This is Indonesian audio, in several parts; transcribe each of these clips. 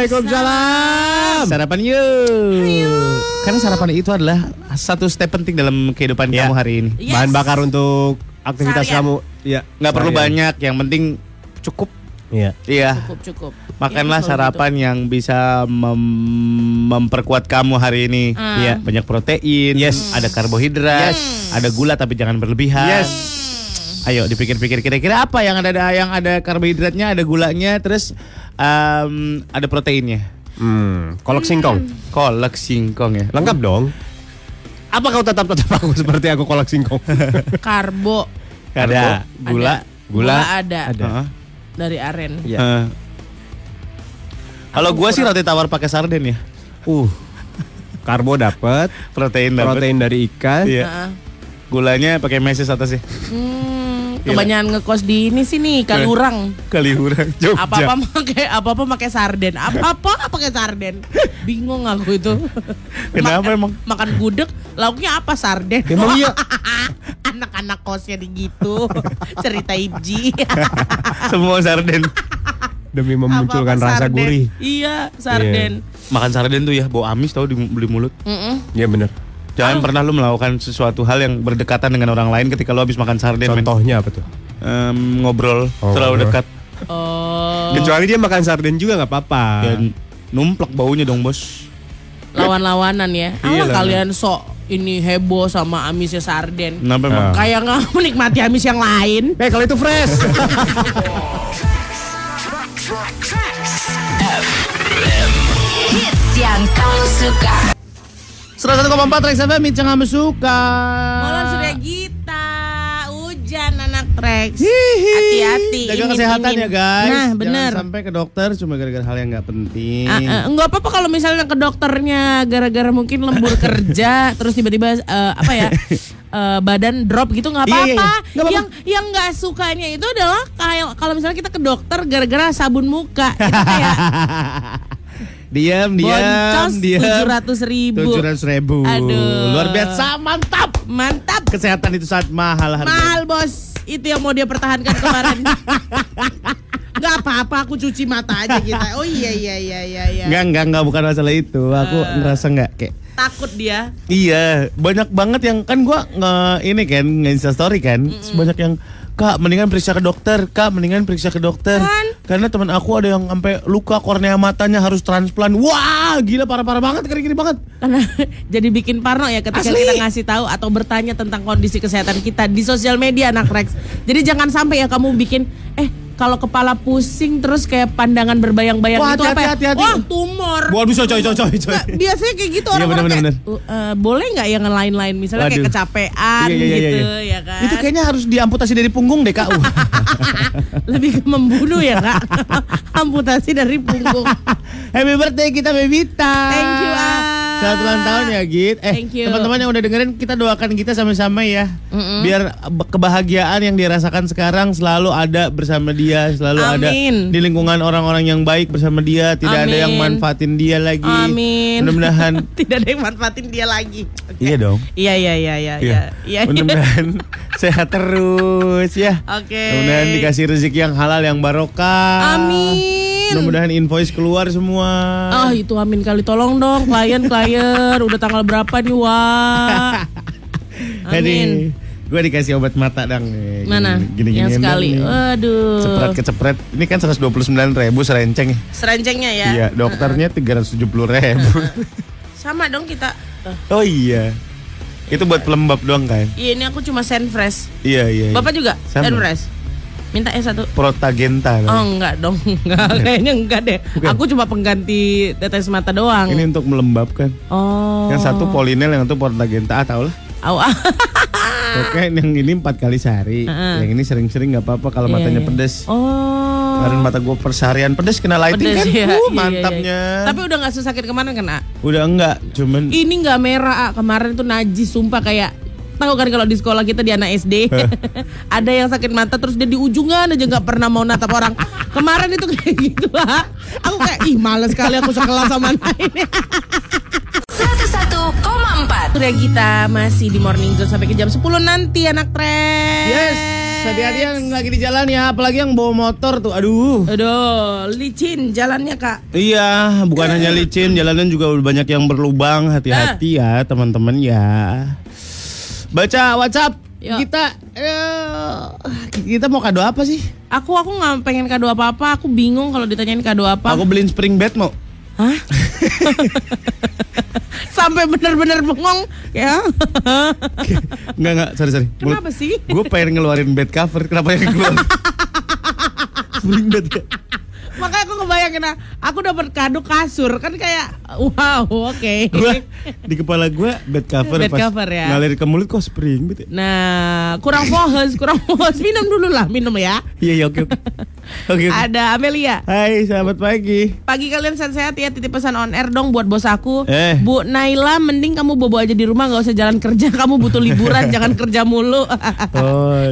Waalaikumsalam. Sarapan yuk. Karena sarapan itu adalah satu step penting dalam kehidupan Ya. kamu hari ini. Yes. Bahan bakar untuk aktivitas Seharian. kamu. Iya. Nggak perlu banyak, yang penting cukup. Iya. Iya. Cukup cukup. Makanlah selalu sarapan yang bisa mem- memperkuat kamu hari ini. Hmm. Iya, banyak protein, Yes. ada karbohidrat, ada gula tapi jangan berlebihan. Yes. Ayo dipikir-pikir kira-kira apa yang ada yang ada karbohidratnya, ada gulanya, terus em, ada proteinnya. Hmm, kolak singkong. Kolak singkong ya. Lengkap dong. Apa kau tetap tetap aku seperti aku kolak singkong? gitu. Karbo. Ada Ada. gula. Gula ada. Ada. Heeh. Dari aren. Heeh. Kalau gua sih roti tawar pakai sarden ya. Uh. Karbo dapat, Protein dapat. protein dari ikan. Iya. Heeh. Gulanya pakai meses atasnya. Hmm, Gila. Kebanyakan ngekos di ini sih nih Kaliurang. Kali urang Jogja. Apa apa pakai apa apa pakai sarden. Apa apa pakai sarden. Bingung aku itu. Kenapa emang? Makan gudeg, lauknya apa sarden? Emang iya. Anak-anak kosnya di gitu. Cerita Ibji. Semua sarden. Demi memunculkan Apa-apa rasa sarden. gurih. Iya, sarden. Makan sarden tuh ya bau amis tau di, di mulut. Iya bener. Jangan pernah lu melakukan sesuatu hal yang berdekatan dengan orang lain ketika lu habis makan sarden. men. Contohnya apa tuh? Em, ngobrol Oh, terlalu ngobrol. dekat. Oh, Kecuali dia makan sarden juga nggak apa-apa. Ya, numplak baunya dong bos. lawan-lawanan ya. Iya kalian sok ini heboh sama amisnya sarden. Kenapa emang? Ah. Kayak nggak menikmati amis yang lain. Eh kalau itu fresh. Hits yang kau suka 101,4 Rex FM Mitch kamu suka. Malam sudah Gita, hujan anak Rex. Hati-hati. Jaga imin, kesehatan imin. ya guys. Nah, Jangan bener. sampai ke dokter cuma gara-gara hal yang nggak penting. Ah, ah, enggak apa-apa kalau misalnya ke dokternya gara-gara mungkin lembur kerja terus tiba-tiba eh, apa ya eh, badan drop gitu nggak Iya, iya, apa-apa. iya. Apa-apa. Yang yang nggak sukanya itu adalah kalau misalnya kita ke dokter gara-gara sabun muka kita kayak Diam, diam, boncos diam. tujuh ratus ribu. Tujuh ratus ribu. Aduh. Luar biasa, mantap. Mantap. Kesehatan itu sangat mahal harganya. Mahal bos. Itu yang mau dia pertahankan kemarin. Gak apa-apa aku cuci mata aja kita. Oh iya iya iya iya. iya. Enggak, enggak, enggak bukan masalah itu. Aku ngerasa enggak kayak Takut dia. Iya, banyak banget yang kan gua nge ini kan nge story kan, Terus banyak yang Kak, mendingan periksa ke dokter. Kak, mendingan periksa ke dokter. Kan? Karena teman aku ada yang sampai luka kornea matanya harus transplant. Wah, gila parah-parah banget, gini-gini banget. Karena jadi bikin parno ya ketika Asli. kita ngasih tahu atau bertanya tentang kondisi kesehatan kita di sosial media anak Rex. Jadi jangan sampai ya kamu bikin eh kalau kepala pusing terus kayak pandangan berbayang-bayang Wah, itu apa ya? hati-hati, hati-hati. Wah, tumor. Waduh, coy, coy, coy, coy, biasanya kayak gitu Iya, orang-orang bener, kayak, "Uh, eh, boleh nggak yang lain-lain misalnya kayak Waduh. kecapean Iya, iya, iya, gitu iya. ya kan. Itu kayaknya harus diamputasi dari punggung deh, Kak. Lebih ke membunuh ya kak amputasi dari punggung Happy birthday kita Bebita. Thank you, Ah. Selamat ulang tahun ya Git. Eh, teman-teman yang udah dengerin kita doakan kita sama-sama ya. Mm-mm. Biar kebahagiaan yang dirasakan sekarang selalu ada bersama dia, selalu ada Amin. di lingkungan orang-orang yang baik bersama dia, tidak ada yang Amin. manfaatin dia lagi. amin Mudah-mudahan tidak ada yang manfaatin dia lagi Oke. Iya dong. iya iya iya iya iya iya Mudah-mudahan sehat terus ya. oke Mudah-mudahan dikasih rezeki yang halal yang barokah. amin Mudah-mudahan invoice keluar semua. Ah itu amin kali tolong dong klien klien udah tanggal berapa nih wah amin Gue dikasih obat mata dong. nih. mana Gini, yang gini sekali waduh Cepret kecepret. Ini kan 129 ribu serenceng. ya. serencengnya ya Iya, dokternya 370 ribu. sama dong kita Eh, oh iya. Itu buat pelembab doang kan? iya ini aku cuma send fresh Iya iya. iya. bapak juga Sama. send fresh minta ya satu Protagenta. kan? Oh enggak dong, enggak kayaknya enggak deh. Aku cuma pengganti tetes mata doang. Ini untuk melembabkan. Oh. Yang satu polinel, yang satu protagenta. Ah, tau lah. Ah. Oke, yang ini empat kali sehari. Heeh. Yang ini sering-sering nggak apa-apa kalau Iya, matanya iya. pedes. Oh. Kemarin mata gue perseharian pedes kena lighting Pedes, kan? iya, Uh, iya, iya, mantapnya. iya. Tapi udah nggak sesakit kemarin kan, A? Udah enggak, cuman Ini nggak merah, A. Kemarin tuh najis, sumpah kayak Tahu kan kalau di sekolah kita di anak SD ada yang sakit mata terus dia di ujungan aja nggak pernah mau natap orang. Kemarin itu kayak gitu lah. Aku kayak ih males sekali aku sekelas sama anak ini. 101,4 Sudah kita masih di Morning Zone sampai ke jam 10 nanti anak Tres. Yes. hati-hati yang lagi di jalan ya, apalagi yang bawa motor tuh. Aduh. Aduh, licin jalannya kak. Iya, bukan hanya licin, jalanan juga banyak yang berlubang. Hati-hati ya, teman-teman ya. Baca WhatsApp. Yuk. Kita eh, kita mau kado apa sih? Aku aku nggak pengen kado apa apa. Aku bingung kalau ditanyain kado apa. Aku beliin spring bed mau. Hah? Sampai bener-bener bengong ya. Enggak enggak, sorry sorry. Kenapa sih? Gue pengen ngeluarin bed cover, kenapa yang keluar? spring bed ya? Makanya aku ngebayangin ah, aku dapat kado kasur kan kayak wow oke. Gua di kepala gue bed cover Bed pas cover ya. ngalir ke mulut kok spring ya? Nah kurang fokus kurang fokus minum dulu lah minum ya. Iya iya oke oke. Oke oke. Ada Amelia. Hai, selamat pagi. Pagi kalian sehat-sehat ya titip pesan on air dong buat bos aku. Eh. Bu Naila mending kamu bobo aja di rumah nggak usah jalan kerja. Kamu butuh liburan jangan kerja mulu. Oh,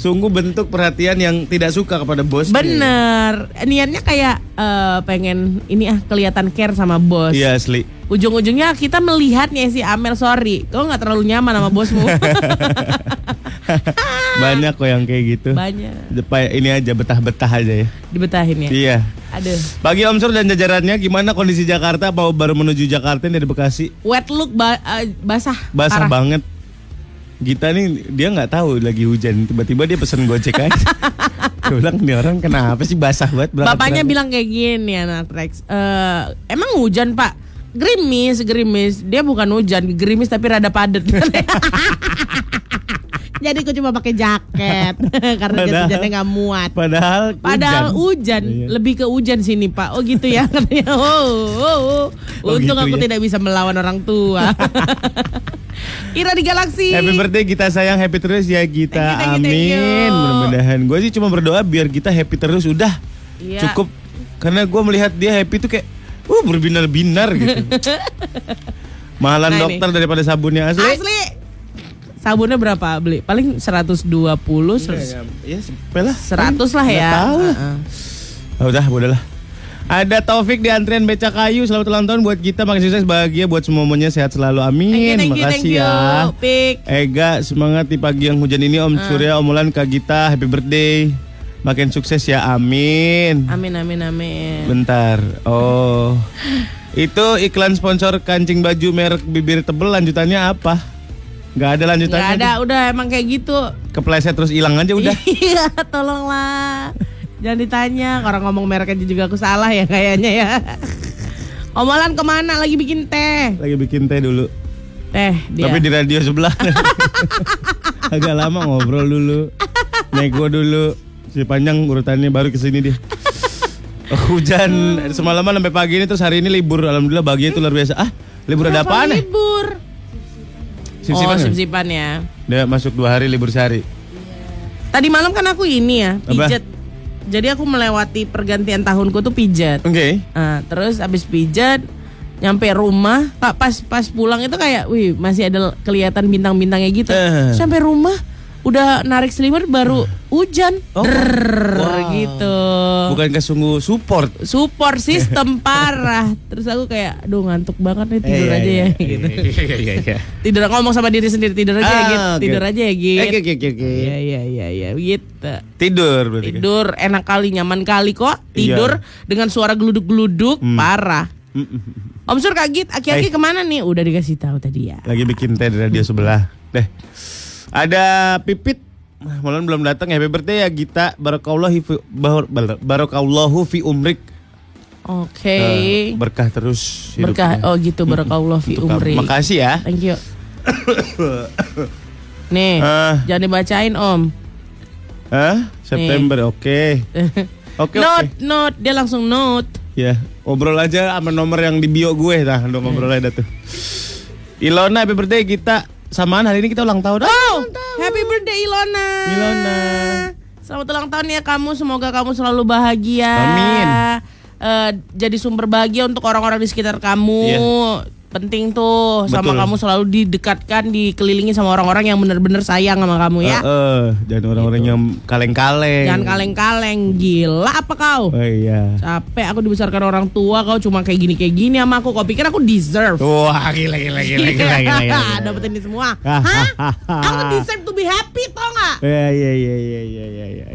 sungguh bentuk perhatian yang tidak suka kepada bos. Bener. Niatnya kayak eh, pengen ini ah kelihatan care sama bos. Iya asli. Ujung-ujungnya kita melihatnya si Amel sorry, kau nggak terlalu nyaman sama bosmu. Banyak kok yang kayak gitu. Banyak. Ini aja betah-betah aja ya. Dibetahin ya. Iya. Aduh. Bagi Om Sur dan jajarannya gimana kondisi Jakarta? Mau baru menuju Jakarta dari Bekasi? Wet look ba- eh, basah. Basah parah. banget. Gita nih dia nggak tahu lagi hujan. Tiba-tiba dia pesen gojek aja. Dia bilang nih orang kenapa sih basah banget? berangkat- Bapaknya berangkat." bilang kayak gini anak Rex. Eh, emang hujan pak? Gerimis, gerimis. Dia bukan hujan, gerimis tapi rada padet. Jadi aku cuma pakai jaket karena Padahal- hujannya nggak muat. Padahal Padahal hujan, Iya. lebih ke hujan sini pak. Oh gitu ya katanya. Oh, oh, oh. Oh, Untung gitu aku ya. tidak bisa melawan orang tua. Ira di galaksi. Happy birthday kita sayang happy terus ya Gita. Thank you, thank you, thank Amin. Mudah-mudahan. Gue sih cuma berdoa biar kita happy terus udah. Iya. Cukup. Karena gue melihat dia happy tuh kayak uh berbinar-binar gitu. Mahalan Nah, ini. dokter daripada sabunnya asli. Asli. Sabunnya berapa beli? Paling 120, 100, Ya, lah. 100 lah ya. tahu lah. Ah, udah, udahlah. Ada Taufik di antrian beca kayu. Selamat ulang tahun buat kita. Makin sukses, bahagia buat semuanya sehat selalu. Amin. Thank you, thank you, Makasih thank you. ya. Pik. Ega semangat di pagi yang hujan ini Om Surya, Om Ulan, Kak Gita, happy birthday. Makin sukses ya, amin. Amin amin amin. Bentar, oh itu iklan sponsor kancing baju merek bibir tebel lanjutannya apa? Gak ada lanjutannya. Gak ada, tuh. udah emang kayak gitu. Kepleset terus hilang aja udah. Iya, tolonglah. Jangan ditanya, orang ngomong merek aja juga aku salah ya kayaknya ya. Omolan ke mana? Lagi bikin teh. Lagi bikin teh dulu. Teh dia. Tapi di radio sebelah. Agak lama ngobrol dulu. Nego dulu. Si panjang urutannya baru ke sini dia. Hujan semalaman sampai pagi ini terus hari ini libur. Alhamdulillah bahagia itu luar biasa. Ah, libur ada Kenapa apaan ya? libur? Sip-sipan oh, nggak? sip-sipan ya. Dia masuk dua hari libur sehari. Tadi malam kan aku ini ya, Apa? Jadi aku melewati pergantian tahunku tuh pijat. Oke. Nah, terus abis pijat nyampe rumah pak pas pas pulang itu kayak wih masih ada kelihatan bintang-bintangnya gitu Eh. sampai rumah udah narik selimut baru hujan Oh. Drrrr, Wow. gitu Bukankah sungguh support? support sistem parah terus aku kayak aduh ngantuk banget nih tidur Eh, aja iya, ya iya, gitu Iya iya iya. tidur ngomong sama diri sendiri tidur aja ya Ah, gitu oke. tidur aja ya gitu Oke oke oke oke. iya iya iya iya gitu Tidur berarti. tidur enak kali nyaman kali kok tidur dengan suara geluduk-geluduk Hmm. parah Mm, mm, mm. Om Sur kaget, aki-aki Eh. ke mana nih? Udah dikasih tahu tadi ya. Lagi bikin teh di radio sebelah. Deh. Ada Pipit Malam belum datang happy birthday ya Gita Barakallahu fi, bar- bar- Barakallahu fi umrik Oke. Eh, Berkah terus Berkah. hidupnya. Oh gitu barakallah fi Untuk kamu. umri. Makasih ya Thank you. Nih, Ah. jangan dibacain Om. Hah? September oke Oke oke note, note, dia langsung note. Ya, ngobrol aja sama nomor yang di bio gue nah, udah ngobrol aja tuh. Ilona happy birthday kita samaan hari ini kita ulang tahun. Oh, happy birthday Ilona. Ilona. Selamat ulang tahun ya kamu. Semoga kamu selalu bahagia. Amin. Eh, jadi sumber bahagia untuk orang-orang di sekitar kamu. Iya. Penting tuh sama Betul. kamu selalu didekatkan, dikelilingi sama orang-orang yang bener-bener sayang sama kamu ya. Eh, eh, dan orang-orang yang kaleng-kaleng. Jangan kaleng-kaleng, gila apa kau? Oh iya. Capek aku dibesarkan orang tua, kau cuma kayak gini kayak gini sama aku. Kau pikir aku deserve? Wah, gila gila gila gila gila. gila. Dapetin ini semua. Ah, Hah? ah, ah, Aku ah. deserve to be happy, tau gak? Iya iya iya iya iya iya iya.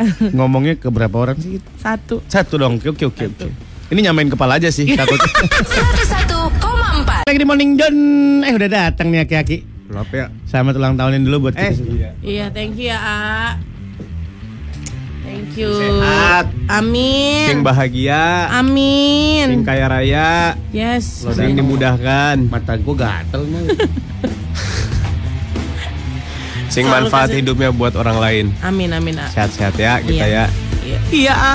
Ngomongnya ke berapa orang sih? Satu. Satu dong. Oke oke oke oke. Ini nyamain kepala aja sih takut. 101,4 Lagi di Morning John. Eh udah datang nih aki-aki. Kenapa ya? Selamat ulang tahunin dulu buat Eh. kita semua. Iya, thank you ya, A. Thank you. Sehat. Amin. Sing bahagia, sing Amin. kaya raya, Yes. sing dimudahkan, Mata gue gatel nih. sing Selalu manfaat kasih- hidupnya buat orang lain. Amin, amin, A. Sehat-sehat ya kita Iya. ya. Iya, iya A.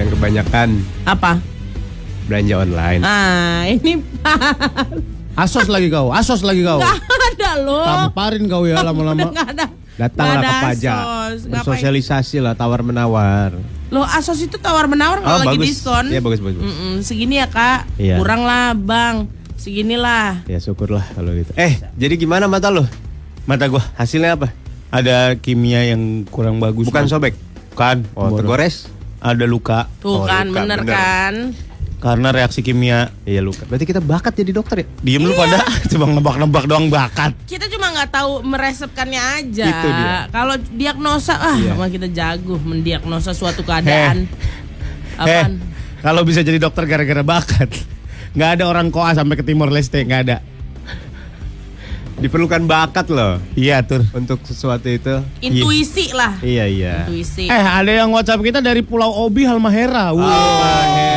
Yang kebanyakan Apa? Belanja online. Ah, ini Asos lagi kau, asos lagi kau. Gak ada loh. Tamparin kau ya lama-lama. Gak ada. Datanglah ke pajak. Asos. Ngapain? Bersosialisasi lah tawar menawar. Loh Asos itu tawar menawar kalau lagi diskon. Iya bagus bagus. bagus. Mm-mm, segini ya kak. Iya. Kurang lah bang. Seginilah. Ya syukurlah kalau gitu. Eh, jadi gimana mata lo? Mata gua Hasilnya apa? ada kimia yang kurang bagus. Bukan sobek. Bukan. Oh, tergores. Ada luka Tuh Oh, kan luka, bener, bener. kan. Karena reaksi kimia. Iya luka. Berarti kita bakat jadi dokter ya? Diem lu pada cuma nebak-nebak doang bakat. Kita cuma nggak tahu meresepkannya aja. Itu dia. Kalau diagnosa, ah Iya. kita jago mendiagnosa suatu keadaan. Eh, Apaan? kalau bisa jadi dokter gara-gara bakat. nggak ada orang koa sampai ke Timor Leste, nggak ada. Diperlukan bakat loh Iya, tur. untuk sesuatu itu. Intuisi lah. Iya iya. Intuisi. Eh, ada yang WhatsApp kita dari Pulau Obi Halmahera. Wah. Halmahera.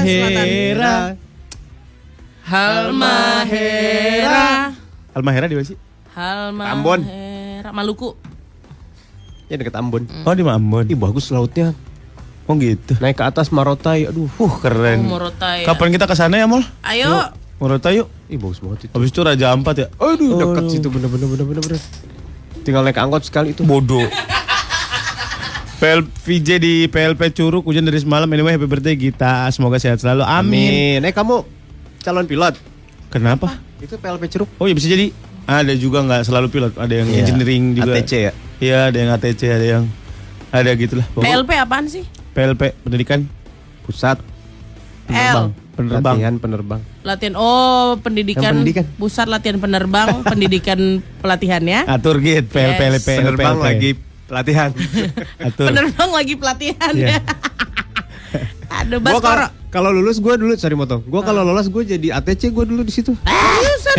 Halmahera Halmahera. Halmahera di mana sih? Halmahera. Ambon. Maluku. Ya deket Ambon. Oh, di Ambon. Ih bagus lautnya. Oh, gitu. Naik ke atas Marotai. Aduh. Uh, keren. Morotai. Kapan kita ke sana ya, Mol? Ayo. Morotai yuk. Ih bagus banget itu. Habis itu Raja Ampat ya. Aduh dekat Oh. situ bener bener bener bener bener. Tinggal naik angkot sekali itu. Bodoh. PL VJ di PLP Curug hujan dari semalam anyway happy birthday Gita semoga sehat selalu amin. Amin. Eh kamu calon pilot. Kenapa? Itu PLP Ceruk. Oh ya bisa jadi ada juga nggak selalu pilot ada yang Iya. engineering juga ATC ya? Iya ada yang ATC ada yang ada gitulah PLP apaan sih? PLP pendidikan Pusat L. penerbang latihan penerbang. Latihan oh pendidikan, Yang pendidikan. pusat latihan penerbang pendidikan pelatihan ya. atur git PLP Yes. PLP Penerbang lagi pelatihan. atur Penerbang lagi pelatihan Iya. ya. Ada kalau Baskoro. kalau lulus gue dulu sorry motong. Gue kalau lolos gue jadi ATC gue dulu di situ. Seriusan?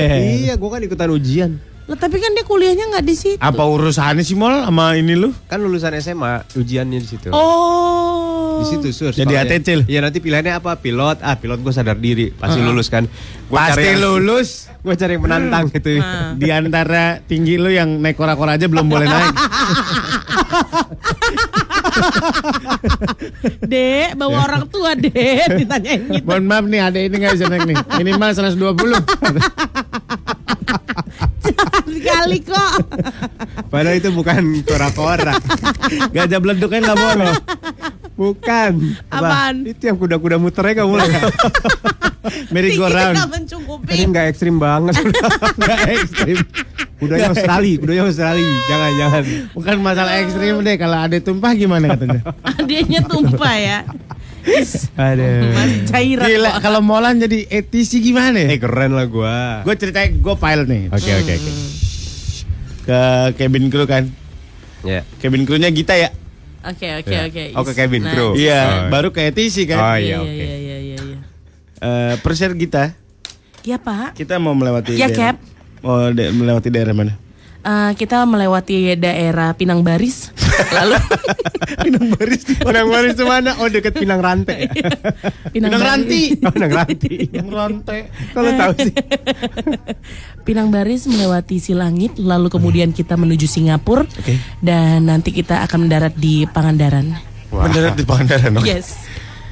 iya, gue kan ikutan ujian. Lah, tapi kan dia kuliahnya nggak di situ. apa urusannya sih Mol sama ini lu Kan lulusan SMA ujiannya di situ. Oh. Di situ sur. Jadi. ATC lu? Iya nanti pilihannya apa? Pilot. Ah pilot gue sadar diri. Pasti lulus kan. Gua pasti cari yang- lulus Gue cari yang menantang gitu. Nah. di antara tinggi lu yang naik kora-kora aja belum boleh naik Dek, bawa orang tua, Dek, ditanyain gitu. mohon maaf nih ada ini nggak bisa naik nih minimal 120 Sekali kok. Padahal itu bukan kora-kora. gajah beleduknya nggak boleh bukan. Apaan? Itu yang kuda-kuda muternya gak boleh. merry go round nggak. Ini nggak ekstrim banget. nggak ekstrim Kudanya Australia, kudanya Australia. Jangan jangan. bukan masalah ekstrim deh kalau ada tumpah gimana katanya Adanya tumpah ya. Aduh. Cairan gila kalau Molan jadi etisi gimana Eh keren lah gua. gue ceritain gue pilot nih Oke oke oke. Ke cabin crew kan Ya. cabin crewnya Gita ya Oke, oke, Ya. oke. Oh, ke Is, cabin nice. crew. iya Oh. baru ke etisi Oh kan iya Iya, oke. iya, iya, iya, iya. Eh, perser Gita Iya, Pak. kita mau melewati Ya, daerah- Cap. mau de- melewati daerah mana Eh, kita melewati daerah Pinang Baris. Lalu Pinang Baris di Pinang Baris itu mana? Oh deket Pinang Rantai. Pinang Baris. Ranti Oh Pinang Ranti. Pinang Rantai Kalau tahu sih. Pinang Baris melewati Silangit, lalu kemudian kita menuju Singapura, Oke. dan nanti kita akan mendarat di Pangandaran. mendarat di Pangandaran oke Yes.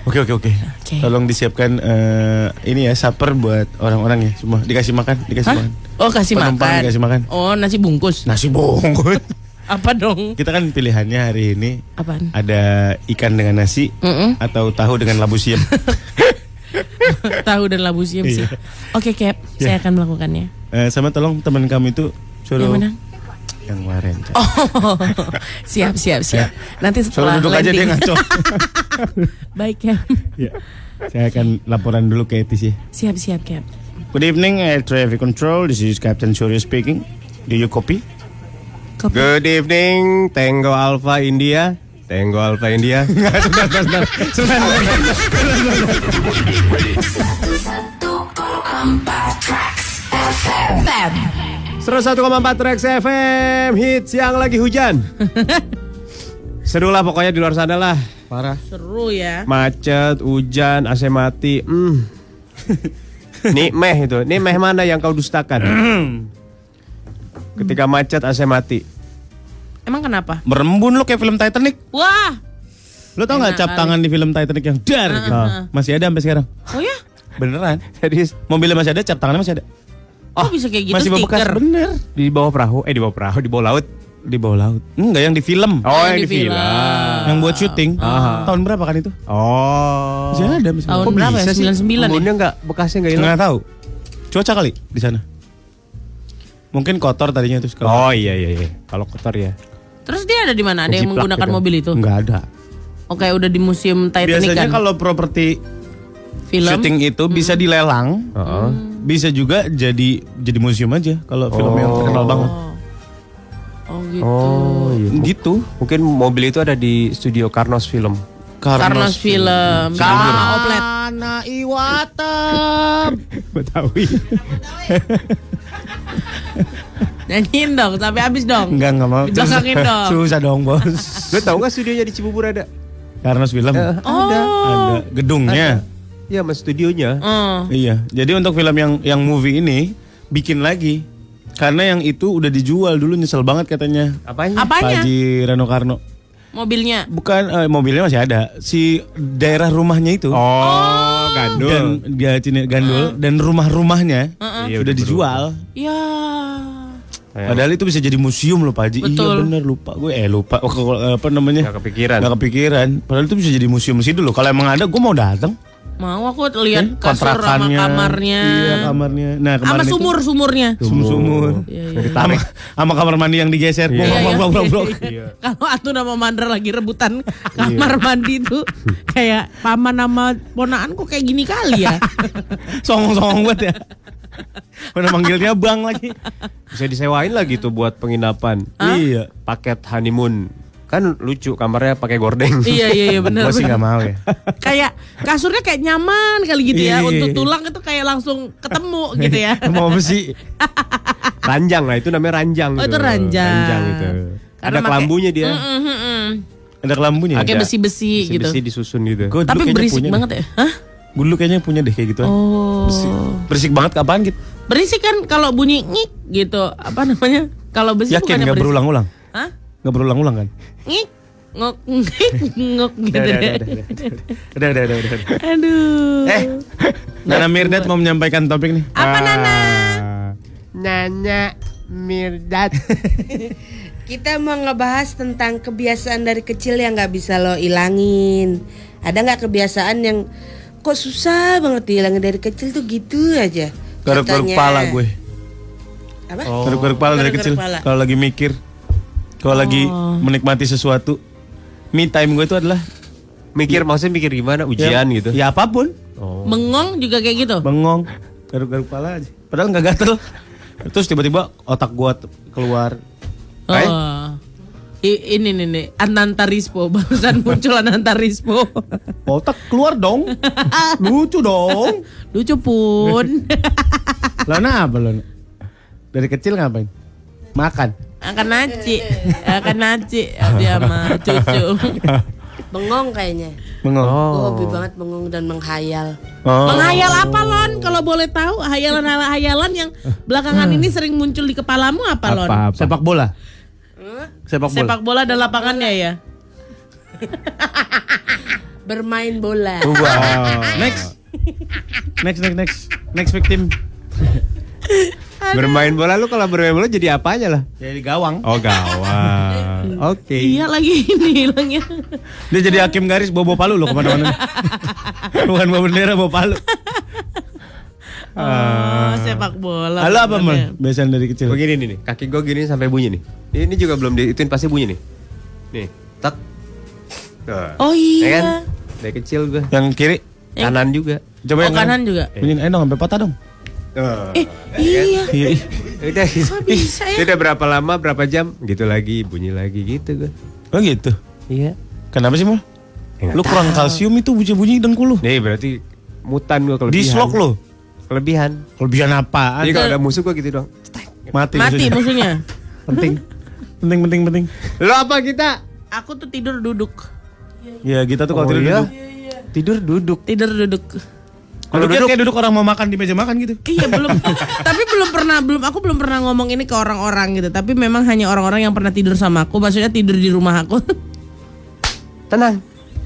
oke oke oke tolong disiapkan eh, ini ya supper buat orang-orang ya semua dikasih makan dikasih Hah? makan Oh kasih Penumpang makan. dikasih makan. Oh nasi bungkus. nasi bungkus Apa dong? kita kan pilihannya hari ini Apaan? ada ikan dengan nasi Mm-mm. atau tahu dengan labu siam Tahu dan labu siam sih. Iya. Oke, Cap, saya akan melakukannya. Eh, sama tolong teman kamu itu suruh Yang mana? yang kemarin. Oh, siap, siap, siap. Nanti Suruh setelah duduk aja dia landing. ngaco. Baik, Cap. Iya. Saya akan laporan dulu ke Etis ya. Siap, siap, Cap. Good evening, Air Traffic Control. This is Captain Surya speaking. Do you copy? Kopi. Good evening, Tango Alpha India. Tango Alpha India. Fab. 101,4 Trax FM hits yang lagi hujan. Seru lah pokoknya di luar sana lah. Parah. Seru ya. Macet, hujan, AC mati. Hmm. Nih meh itu. Nih meh mana yang kau dustakan? Ketika macet AC mati. Emang kenapa? Merembun lo kayak film Titanic. Wah. Lo tau nggak cap kali. tangan di film Titanic yang dar gitu? ah. Masih ada sampai sekarang. Oh ya? Beneran. Jadi Mobilnya masih ada, cap tangannya masih ada. Kok bisa kayak gitu masih stiker? Bener. di bawah perahu, eh di bawah perahu, di bawah laut. Di bawah laut. Enggak yang di film. Oh, yang yang di di film. film. Yang buat syuting. Ah. Tahun berapa kan itu? Oh. Masih ada masih Tahun berapa ya? bisa sih? 99 ya? Kebunnya nggak bekasnya nggak hilang. Nggak tahu. Cuaca kali di sana. Mungkin kotor tadinya terus kalau Oh iya iya iya. Kalau kotor ya. Terus dia ada di mana? Ada yang menggunakan gitu. mobil itu? nggak ada. Oke, udah di museum Titanic Biasanya kan? kalau properti film. syuting itu bisa dilelang, Heeh. bisa juga jadi jadi museum aja kalau film yang terkenal banget. Oh. Oh gitu. Oh iya. Gitu. Mungkin mobil itu ada di studio Karnos Film. Karnos film. Ah, oplet. Karena Iwata. Betawi. Nyanyiin dong sampai habis dong. Enggak enggak mau. Dibelakangin dong. Susah dong bos. Lo tau nggak studionya di Cibubur ada? Karnos film. Eh, Oh. Ada gedungnya. Iya, mas studionya. Oh. Iya. Jadi untuk film yang yang movie ini bikin lagi. Karena yang itu udah dijual dulu nyesel banget katanya. Apanya? Apanya? Pak Haji Rano Karno. Mobilnya. Bukan eh, mobilnya masih ada. Si daerah rumahnya itu Oh, gandul. dan dia cini gandul dan Iya, rumah-rumahnya udah sudah dijual. Ya. Padahal itu bisa jadi museum loh Pak Haji. Iya Betul. bener lupa gue eh lupa oh, apa namanya? Nggak kepikiran. Nggak kepikiran. Padahal itu bisa jadi museum situ loh. Kalau emang ada gue mau datang. Mau aku lihat Kan kasur sama kamarnya. Iya kamarnya. Nah Sama kemarin itu sumur-sumurnya. sumur-sumur. Iya, iya. Sama, sama kamar mandi yang digeser. Iya. Blok, Iya, blok, blok, blok. iya. Kalau Atu nama Mandra lagi rebutan kamar mandi tuh kayak paman nama ponaan kok kayak gini kali ya. Songong-songong banget ya. Mana manggilnya bang lagi. Bisa disewain lagi tuh buat penginapan. Iya. Paket honeymoon. Kan lucu kamarnya pakai gordeng. iya iya iya benar. Gue sih benar. gak mau ya. Kayak kasurnya kayak nyaman kali gitu ya. Iya, iya, Untuk iya. tulang itu kayak langsung ketemu gitu ya. mau apa sih? ranjang lah itu namanya ranjang. Oh, tuh. itu ranjang. Ranjang itu. Karena Ada kelambunya dia. Mm, mm, mm, mm. Ada kelambunya. Pakai besi-besi gitu. Besi disusun gitu. Gua Tapi berisik punya banget deh. ya. Hah? Gue dulu kayaknya punya deh kayak gitu. Oh. Berisik banget kapan gitu? Berisik kan kalau bunyi ngik gitu. Apa namanya? Kalau besi Yakin bukannya gak berisik. berulang-ulang? Hah? Gak berulang-ulang kan? Ngik ngok ngik ngok gitu Udah, udah, deh. udah, udah, udah, udah, udah, udah. Aduh. Eh, Nana Mirdad mau menyampaikan topik nih. Apa Nana? Nanya Mirdad. Kita mau ngebahas tentang kebiasaan dari kecil yang nggak bisa lo ilangin. Ada nggak kebiasaan yang kok susah banget dihilangin dari kecil tuh gitu aja. Garuk-garuk kepala gue. Apa? Garuk-garuk kepala dari kecil. Kalau lagi mikir, kalau lagi menikmati sesuatu, me time gue itu adalah Mikir maksudnya mikir gimana? Ujian ya, gitu. Ya apa pun, Oh. Bengong juga kayak gitu. bengong, garuk-garuk kepala aja. Padahal nggak gatel. Terus tiba-tiba otak gua t- keluar. Oh. I- ini nih nih Anantarispo barusan muncul Anantarispo. Otak keluar dong. Lucu dong. Lucu pun. Lah apa lo? Dari kecil ngapain? Makan. Akan naci, akan naci dia sama cucu. Bengong kayaknya. Bengong. Gue hobi banget bengong dan menghayal. Oh. Menghayal apa Lon? Kalau boleh tahu hayalan-hayalan yang belakangan ini sering muncul di kepalamu apa Lon? Apa apa? Sepak bola. Sepak bola. Sepak bola ada lapangannya ya. Bermain bola. Wow. Next. Next, next, next. Next victim. Bermain bola lu kalau bermain bola jadi apanya lah? Jadi gawang. Oh gawang. Oke. Iya lagi ini hilangnya. Dia jadi hakim garis bawa palu loh ke mana-mana. Bukan bawa bendera bawa palu. Oh, sepak bola. Halo apa mal? Biasanya dari kecil. Begini nih, nih, kaki gue gini sampai bunyi nih. Ini juga belum diituin pasti bunyi nih. Nih, tak. Tuh. Oh Ya kan? iya. Dari kecil gue. Yang kiri. Kanan juga. Coba Oh yang kanan juga. Bunyiin eh dong sampai patah dong. Tuh. Eh, iya. Iya. ih. Udah, Kok bisa ya? udah berapa lama, berapa jam, gitu lagi, bunyi lagi gitu gue. Oh gitu. Iya. Kenapa sih mal? Ya, Lu kurang kalsium itu bunyi-bunyi dengkul lu. Nih berarti mutan gue kelebihan. Dislok lu. Kelebihan. Kelebihan apaan? Jadi kalau ada musuh gue gitu dong. Mati, Mati musuhnya. musuhnya. penting. penting penting penting. Lo apa kita? Aku tuh tidur duduk. Ya kita tuh kalau Oh, tidur iya? duduk. Tidur duduk. Tidur duduk. Kalau duduk kayak duduk orang mau makan di meja makan gitu. Iya belum, tapi belum pernah belum aku belum pernah ngomong ini ke orang-orang gitu. Tapi memang hanya orang-orang yang pernah tidur sama aku. Maksudnya tidur di rumah aku. Tenang.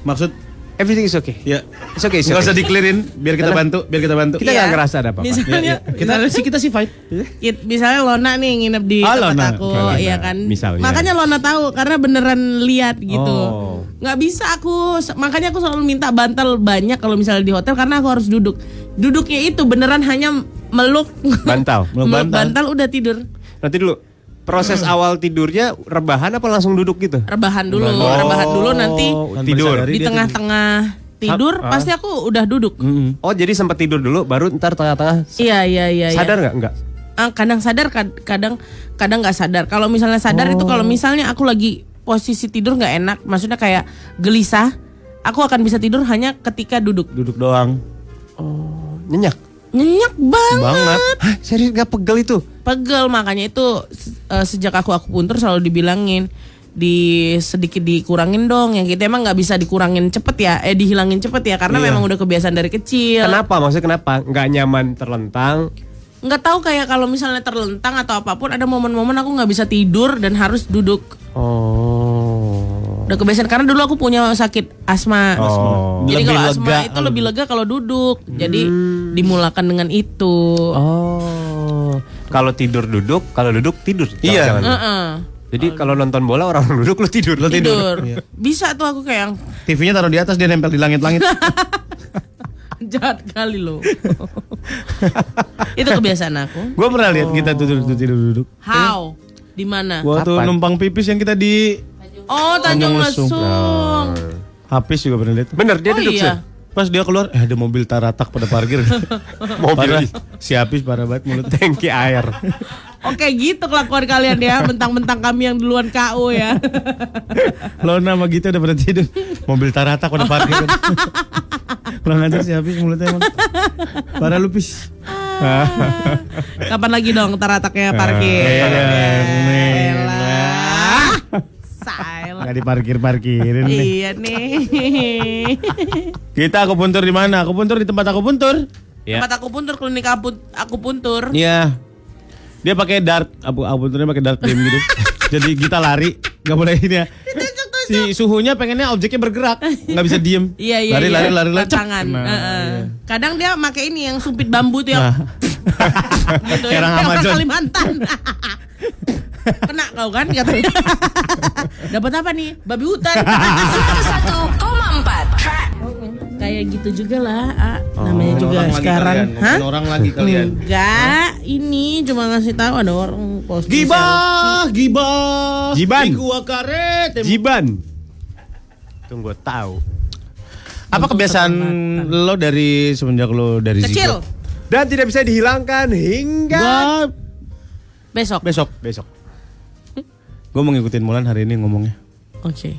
Maksud Everything is okay. ya It's okay, it's okay. usah dikelirin biar kita bantu, biar kita bantu. Kita Iya. nggak ngerasa ada apa-apa. Misalnya, Kita sih kita sih fight. Kit- misalnya Lona nih nginep di Ah, tempat Lona. aku, Lona. ya kan. Misalnya. Makanya Lona tahu karena beneran lihat gitu. Oh. Nggak bisa aku, makanya aku selalu minta bantal banyak kalau misalnya di hotel karena aku harus duduk. Duduknya itu beneran hanya meluk Bantal. Meluk meluk bantal. bantal udah tidur. Nanti dulu. Proses awal tidurnya rebahan apa langsung duduk gitu? Rebahan dulu, Oh, rebahan dulu nanti Tanpa tidur. di tengah-tengah tidur Ah. pasti aku udah duduk. Mm-mm. Oh jadi sempat tidur dulu, baru ntar tengah-tengah Iya iya iya. iya. sadar nggak? Nggak. Ah, kadang sadar kad- kadang kadang nggak sadar kalau misalnya sadar itu kalau misalnya aku lagi posisi tidur nggak enak maksudnya kayak gelisah aku akan bisa tidur hanya ketika duduk Duduk doang. Nyenyak. Nyenyak banget Banget. Hah, serius nggak pegel itu? pegel makanya itu eh, sejak aku aku puntur selalu dibilangin di sedikit dikurangin dong yang kita emang nggak bisa dikurangin cepet ya eh dihilangin cepet ya karena memang udah kebiasaan dari kecil Kenapa? Maksudnya kenapa? Nggak nyaman terlentang? nggak tahu kayak kalau misalnya terlentang atau apa pun ada momen-momen aku nggak bisa tidur dan harus duduk Oh. Udah kebiasaan karena dulu aku punya sakit asma. Oh. Jadi Lebih kalau lega asma itu lebih lega kalau duduk. Jadi dimulakan dengan itu. Oh. Kalau tidur duduk, kalau duduk tidur. Iya. Jangan-jangan. Heeh. Jadi kalau nonton bola orang duduk lu tidur. Lu Tidur. Bisa tuh aku kayak yang TV-nya taruh di atas dia nempel di langit-langit. jahat kali loh. itu kebiasaan aku. Gua pernah lihat kita tuh tidur tidur duduk. How? Di mana? Gua tuh Kapan? numpang pipis yang kita di Oh, Tanjung Lesung. Habis juga pernah lihat. Bener dia Oh duduk iya. Pas dia keluar, eh ada mobil taratak pada parkir. parah. Si Apis parah banget mulut. tangki air. Oke gitu kelakuan kalian ya, mentang-mentang kami yang duluan KO ya. Lo nama gitu udah pada tidur. Mobil taratak pada parkir. Pulang aja si Apis mulutnya emang. Parah lu pis. Kapan lagi dong tarataknya parkir? Iya, nih. Elah. Silent. Gak diparkir-parkirin nih. Iya nih. Kita aku puntur di mana? Aku puntur di tempat aku puntur. Ya. Tempat aku puntur klinik aku, aku puntur. Iya. Dia pakai dart, aku aku punturnya pakai dart game gitu. Jadi kita lari, nggak boleh ini ya. Si suhunya pengennya objeknya bergerak, nggak bisa diem. Iya iya. Lari iya. lari lari lari. Tangan. Nah, Heeh. iya. Kadang dia pakai ini yang sumpit bambu tuh yang Nah. gitu orang yang Amazon. Kalimantan. Kena kau kan katanya. Dapat apa nih? Babi hutan. 101,4 Track Kayak gitu juga lah. Ah, namanya juga Orang lagi sekarang. kalian, Hah? orang lagi kalian. Enggak, ini cuma ngasih tahu ada orang post Gibah, gibah. Gua karet. Jiban. Tunggu tahu. Apa kebiasaan lo dari semenjak lo dari Kecil. zigot? Dan tidak bisa dihilangkan hingga Gua Besok. besok. besok. Gue mau ngikutin Mulan hari ini ngomongnya. Oke.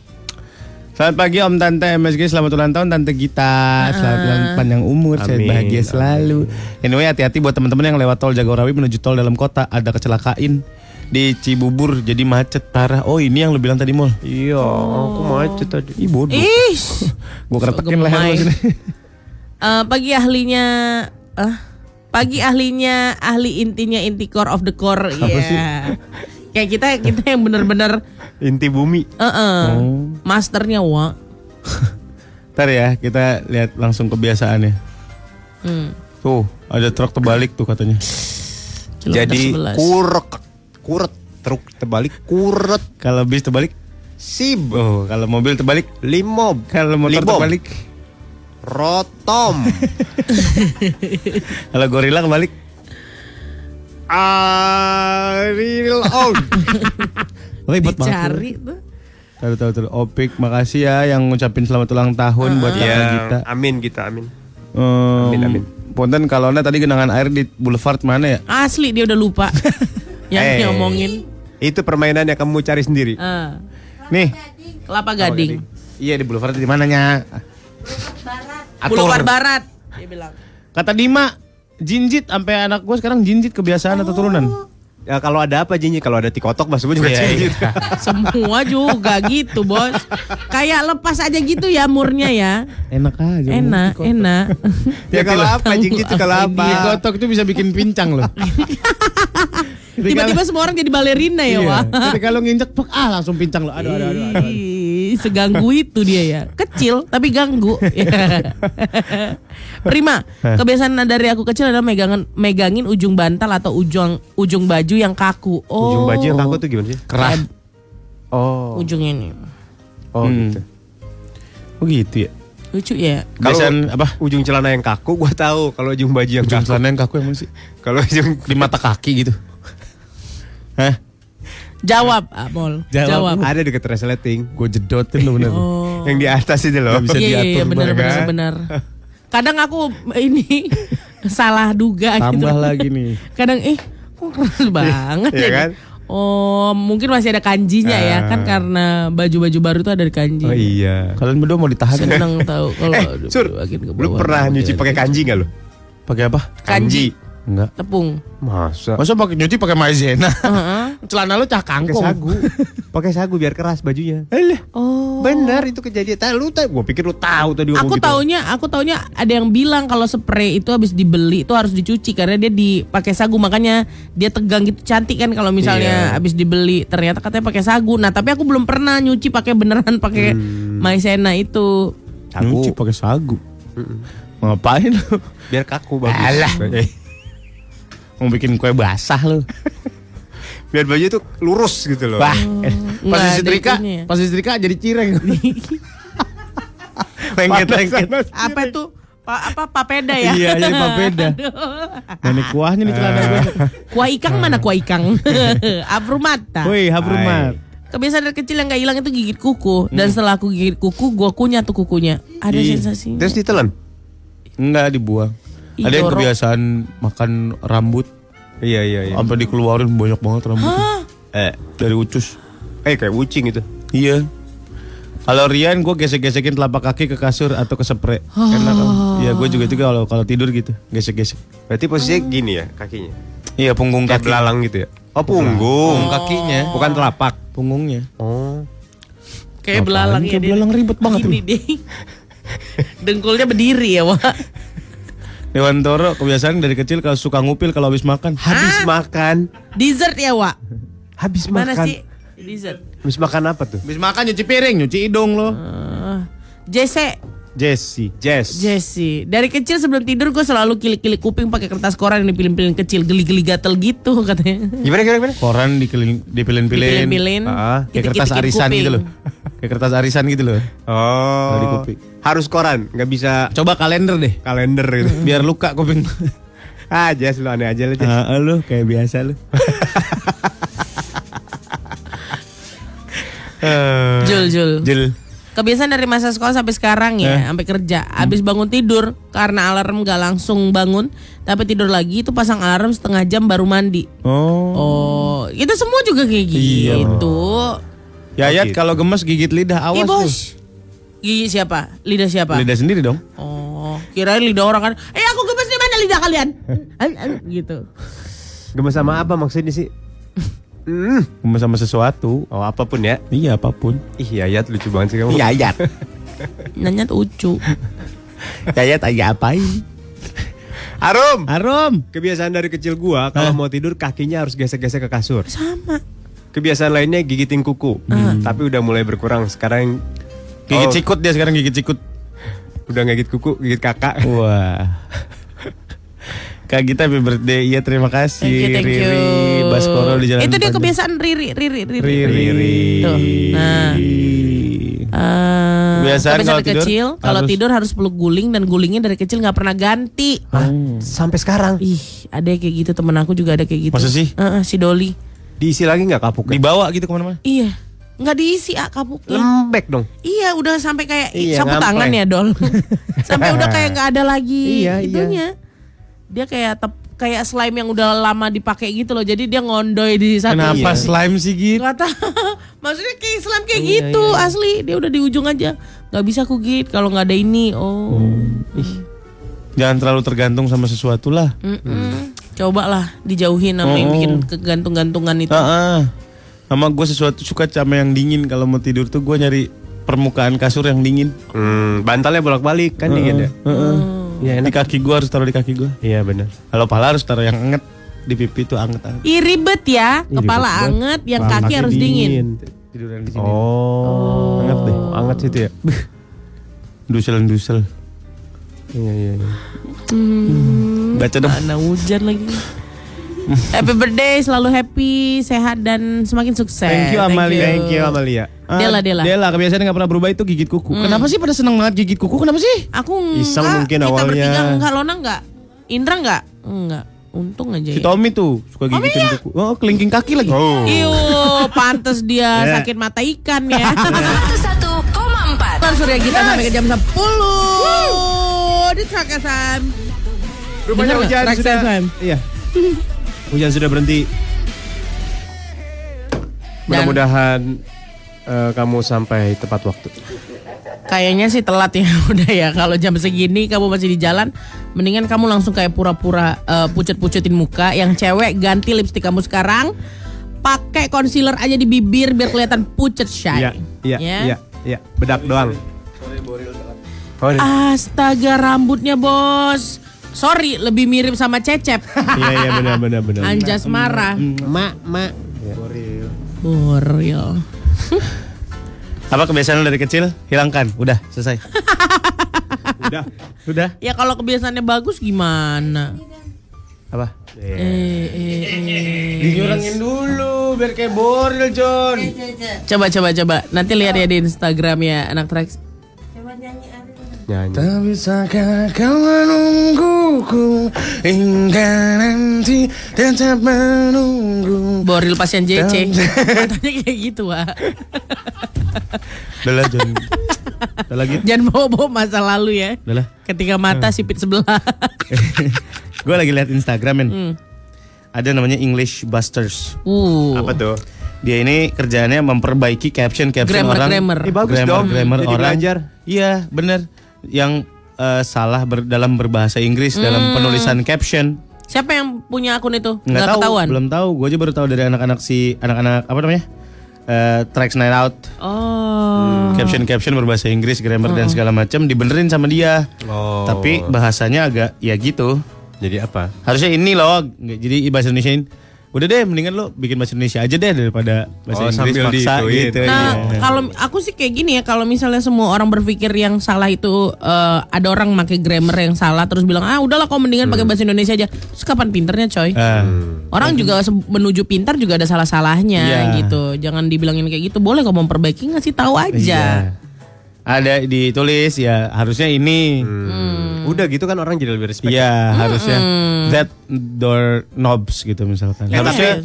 Selamat pagi Om Tante MSG, selamat ulang tahun Tante Gita. Selamat ulang panjang umur, sehat Amin, bahagia amin. selalu. Anyway, hati-hati buat teman-teman yang lewat tol Jagorawi menuju tol dalam kota, ada kecelakaan di Cibubur jadi macet parah. Oh, ini yang lo bilang tadi, Mol. Iya, aku macet tadi. Ih, bodoh. Ih. Gua keretekin so leher lo gemai. sini. Eh, pagi ahlinya eh pagi ahlinya ahli intinya inti core of the core ya. Kayak kita kita yang bener-bener Inti bumi. eh eh, masternya wa. Ntar ya, kita lihat langsung kebiasaannya. Hmm. Tuh, ada truk terbalik tuh katanya. Kilometer Jadi 11. kurek, kuret, truk terbalik kuret, Kalau bis terbalik. sib, Oh, kalau mobil terbalik. limob, Kalau motor libom, terbalik. rotom, Kalau gorila kebalik. Ariel on. Ribet banget. Dicari tuh. Tahu tahu tahu. Opik, makasih ya yang ngucapin selamat ulang tahun buat kakak Ya, kita. amin kita, amin. Um, Amin, amin. Ponten kalau tadi genangan air di Boulevard mana ya? Asli dia udah lupa. Yang Eh. ngomongin. Itu permainan yang kamu cari sendiri. Ah, Nih. Kelapa Gading. Iya di Boulevard di mananya? Atur. Boulevard Barat. Dia bilang. Kata Dima, jinjit sampai anak gue sekarang jinjit kebiasaan atau turunan? Ya kalau ada apa jinjit, kalau ada tikotok mas gue juga Iya, jinjit. Semua juga gitu bos. Kayak lepas aja gitu ya murnya ya. Enak aja. Enak, enak. ya kalau apa jinjit itu kalau apa? Dikotok itu bisa bikin pincang loh. Tiba-tiba semua orang jadi balerina ya, Iya. Wah. Ketika lo nginjek, pek, ah langsung pincang lo. Aduh, aduh, aduh, aduh. aduh. Seganggu itu dia ya. Kecil tapi ganggu. Prima, kebiasaan dari aku kecil adalah megangan megangin ujung bantal atau ujung ujung baju yang kaku. Oh. Ujung baju yang kaku tuh gimana sih? Kerah. Oh, Ujung ini. oh Hmm. gitu. Oh gitu ya. Lucu ya. Kebiasaan apa? Ujung celana yang kaku gue tahu. Kalau ujung baju yang Ujung kaku. celana yang kaku emang sih. Kalau ujung Di mata kaki gitu. Hah? Jawab, Amol. Jawab. Jawab. ada deket resleting. Gue jedotin lo bener. Oh. Yang di atas itu loh. Nggak bisa Iya, iya, iya, diatur, benar ya benar kan? benar. Kadang aku ini salah duga gitu. Tambah lagi nih. Kadang eh kok keras banget Iya ya. kan? Oh, mungkin masih ada kanjinya ya kan karena baju-baju baru tuh ada kanji. Oh iya. Kalian berdua mau ditahan ya? Seneng tahu kalau Eh, Sur, lu pernah nyuci pakai kanji nggak lu? Pakai apa? kanji Enggak. tepung. Masa? Masa pakai nyuci pakai maizena? Heeh. Celana lu cah Pakai kangkung. sagu. pakai sagu biar keras bajunya. Oh. Benar itu kejadian. Tadi lu tahu, gua pikir lu tahu tadi ngomong Aku gitu. taunya, aku taunya ada yang bilang kalau spray itu habis dibeli itu harus dicuci karena dia dipakai sagu makanya dia tegang gitu cantik kan kalau misalnya Iya. habis dibeli ternyata katanya pakai sagu. Nah tapi aku belum pernah nyuci pakai beneran pakai Hmm. maizena itu. Sagu. Nyuci pakai sagu. Ngapain lu? Biar kaku bagus. Alah. Mau bikin kue basah lu. Biar baju tuh lurus gitu loh. Wah, Nggak pas disetrika, ya. pas disetrika jadi cireng. lengket lengket. apa itu? Pa, apa papeda ya? Iya, jadi papeda. Nah, ini kuahnya nih celana gue. Kuah ikang mana kuah ikang? Abrumata. Woi, habrumat. Kebiasaan dari kecil yang gak hilang itu gigit kuku dan setelah aku gigit kuku, gua kunyah tuh kukunya. Ada Ih, sensasi. Terus ditelan. Enggak dibuang. Ada yang kebiasaan makan rambut Iya iya iya. sampai dikeluarin banyak banget rambut Eh, dari ucus. eh kayak ucing itu. Iya. Kalau Rian gue gesek-gesekin telapak kaki ke kasur atau ke spray. Enak kan? Iya, gue juga juga kalau kalau tidur gitu, gesek-gesek. Berarti posisinya gini ya kakinya. Iya, punggung Kayak kaki. belalang gitu ya. Oh punggung. Punggung kakinya, Bukan telapak. punggungnya. Oh. Kayak Apaan? belalang ya Kayak belalang ribet banget Gini deh. Dengkulnya berdiri ya, Wak. Dewan Toro kebiasaan dari kecil kalau suka ngupil kalau habis makan. Habis makan. Dessert ya, Wak. Habis Mana makan. sih? Dessert. Habis makan apa tuh? Habis makan nyuci piring, nyuci hidung lo. Eh, Jesse, Jesse. Jess. Jesse. Dari kecil sebelum tidur gue selalu kilik-kilik kuping pakai kertas koran yang dipilin-pilin kecil, geli-geli gatel gitu katanya. Gimana gimana gimana? Koran dipilin dipilin-pilin. Dipilin-pilin. Ah, Kayak kertas arisan kuping. gitu loh. Kayak kertas arisan gitu loh. Di Oh. kuping. Harus koran, nggak bisa Coba kalender deh. kalender gitu. Biar luka kuping. ah, Jess lu aneh aja lu Jess. Ah, lu kayak biasa lu. Jul, Jul. Jel. Kebiasaan dari masa sekolah sampai sekarang ya, sampai kerja. Abis bangun tidur karena alarm gak langsung bangun, tapi tidur lagi itu pasang alarm setengah jam baru mandi. Oh. Oh, itu semua juga kayak Iya, gitu. Yayat gitu. kalau gemes gigit lidah awas Ih tuh. Gigi siapa? Lidah siapa? Lidah sendiri dong. Oh, kirain lidah orang kan? Eh aku gemes di mana lidah kalian? An, an, gitu. Gemes sama apa maksudnya sih? Hmm. Gemes sama sesuatu. Oh apa pun ya. Iya apa pun. Ih Yayat lucu banget sih kamu. Yayat. Nanya tuh ucu. Yayat aja apain? Arum. Arum. Kebiasaan dari kecil gua kalau mau tidur kakinya harus gesek-gesek ke kasur. Sama. Kebiasaan lainnya gigitin kuku. Tapi udah mulai berkurang. Sekarang Gigit Oh, sikut dia sekarang gigit sikut. udah ngigit kuku, gigit kakak. Wah. Kak Gita happy birthday. Iya terima kasih. Thank you, thank you. Riri Baskoro di jalan Itu dia kebiasaan Riri, Riri, Riri. Riri. Tuh. Nah. Eh, Kebiasaan kebiasaan kalau tidur kecil, kalau tidur harus peluk guling dan gulingnya dari kecil nggak pernah ganti. Hah? Sampai sekarang Ih, ada yang kayak gitu temen aku juga ada kayak gitu. Masa sih? Heeh, si Doli. diisi lagi nggak kapuknya? Dibawa gitu ke mana-mana. Iya, nggak diisi ah kapuknya. Lembek dong. Iya, udah sampai kayak ih, Iya, sapu ngampleng. tangan ya Dol. sampai udah kayak nggak ada lagi Iya, iya. itunya. Dia kayak tep, kayak slime yang udah lama dipakai gitu loh. Jadi dia ngondoy di satu. Kenapa Iya. slime sih gitu? Gak tahu. Maksudnya kayak slime kayak Iya, gitu iya. asli. Dia udah di ujung aja. Gak bisa aku git kalau nggak ada ini. Oh. Jangan terlalu tergantung sama sesuatu lah. Mm-mm. Coba lah dijauhin sama yang Oh. bikin kegantung-gantungan itu. Heeh. Sama gue sesuatu suka sama yang dingin kalau mau tidur tuh gue nyari permukaan kasur yang dingin. Hmm, bantalnya bolak-balik kan dingin ya. Heeh. Iya Di enak. kaki gue harus taruh di kaki gue. Iya benar. Kalau pala harus taruh yang anget di pipi tuh anget-anget. Ih ribet ya, kepala ribet banget. anget, yang Kaki kaki harus dingin. Tiduran di sini. Oh, Anget deh. Anget situ ya. Dusel-dusel. Iya iya. iya. Hmm, Baca dong. Mana hujan lagi. Happy birthday, selalu happy, sehat dan semakin sukses. Thank you, Amalia. Thank you Amalia. Ah, Dela, Dela. Dela kebiasaan nggak pernah berubah itu gigit kuku. Kenapa sih pada seneng banget gigit kuku? Kenapa sih? Aku enggak, Iseng mungkin kita awalnya. bertiga enggak, Lona enggak, Indra enggak, enggak. Untung aja Si ya. Tommy tuh suka gigitin kuku. Oh, kelingking kaki lagi. Oh. Iu, pantes dia Ya. sakit mata ikan ya. 101,4 Ntar Surya Gita sampai ke jam 10 di Track FM. Rupanya hujan sudah. FM. Iya. Hujan sudah berhenti. Mudah-mudahan eh, kamu sampai tepat waktu. Kayaknya sih telat ya udah ya kalau jam segini kamu masih di jalan mendingan kamu langsung kayak pura-pura eh, pucet-pucetin muka yang cewek ganti lipstik kamu sekarang pakai concealer aja di bibir biar kelihatan pucet shy. Iya, iya, Ya? iya, iya. Bedak doang. Iya. Astaga rambutnya bos. Sorry lebih mirip sama Cecep. Iya, iya benar benar benar. Anjas marah. Mak, mak. Boril. Apa kebiasaan lu dari kecil? Hilangkan. Udah, selesai. Udah. Udah. Ya kalau kebiasaannya bagus gimana? Apa? Eh, eh, eh. Dinyurangin dulu biar kayak boril, John. Coba coba coba. Nanti lihat ya di Instagram ya anak Trax. Nyanyi. Tak bisakah kau menungguku hingga nanti tetap menunggu. Boril pasien JC. Katanya kayak gitu, Wak. Udah lah, John. Udah lagi. Jangan bawa-bawa masa lalu ya. Udah. Ketika mata sipit sebelah. Gue lagi lihat Instagram, men. Hmm. Ada namanya English Busters. Uh. Apa tuh? Dia ini kerjaannya memperbaiki caption-caption Grammar, orang. grammar. Eh, bagus grammar, dong. Grammar Jadi orang. belajar. Iya, bener. Yang eh, salah ber- dalam berbahasa Inggris Hmm. dalam penulisan caption. Siapa yang punya akun itu? Nggak tahu, ketahuan. belum tahu. Gue aja baru tahu dari anak-anak si anak-anak apa namanya? Eh Trax Night Out. Oh. Caption-caption berbahasa Inggris, grammar dan segala macam dibenerin sama dia. Oh. Tapi bahasanya agak ya gitu. Jadi apa? Harusnya ini loh, jadi bahasa Indonesiain. Udah deh, mendingan lo bikin bahasa Indonesia aja deh daripada bahasa Oh, Inggris sambil maksa gitu. Nah, iya. kalau aku sih kayak gini ya, kalau misalnya semua orang berpikir yang salah itu eh, ada orang pakai grammar yang salah terus bilang ah udahlah kau mendingan pakai bahasa Indonesia aja. Terus kapan pinternya coy? Ah. Orang juga menuju pintar juga ada salah-salahnya Iya. gitu. Jangan dibilangin kayak gitu. Boleh kok memperbaiki ngasih tahu aja. Iya. Ada ditulis ya harusnya ini. Hmm. Udah gitu kan orang jadi lebih respect. Iya, harusnya that door knobs gitu misalkan. Eh, harusnya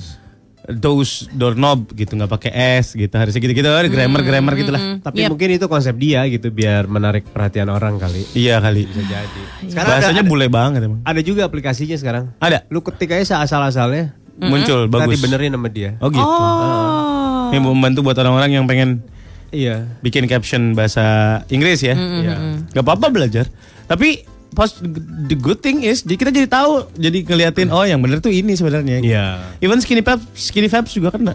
those doorknob gitu nggak pakai s gitu harusnya gitu-gitu ada grammar grammar gitu lah. Tapi Yep. mungkin itu konsep dia gitu biar menarik perhatian orang kali. Iya kali. Bisa jadi. Iya. Sekarang Bahasanya ada, bule banget emang. ada juga aplikasinya sekarang. Ada Lu ketik aja asal-asalnya. muncul Nanti bagus. benerin sama dia. Oh gitu. Oh. Ini membantu buat orang-orang yang pengen Iya. bikin caption bahasa Inggris ya. Iya. Gak apa-apa belajar. Tapi pas the good thing is di- kita jadi tahu, jadi ngeliatin oh yang bener tuh ini sebenarnya. Iya. Even skinny fab, skinny fabs juga kena.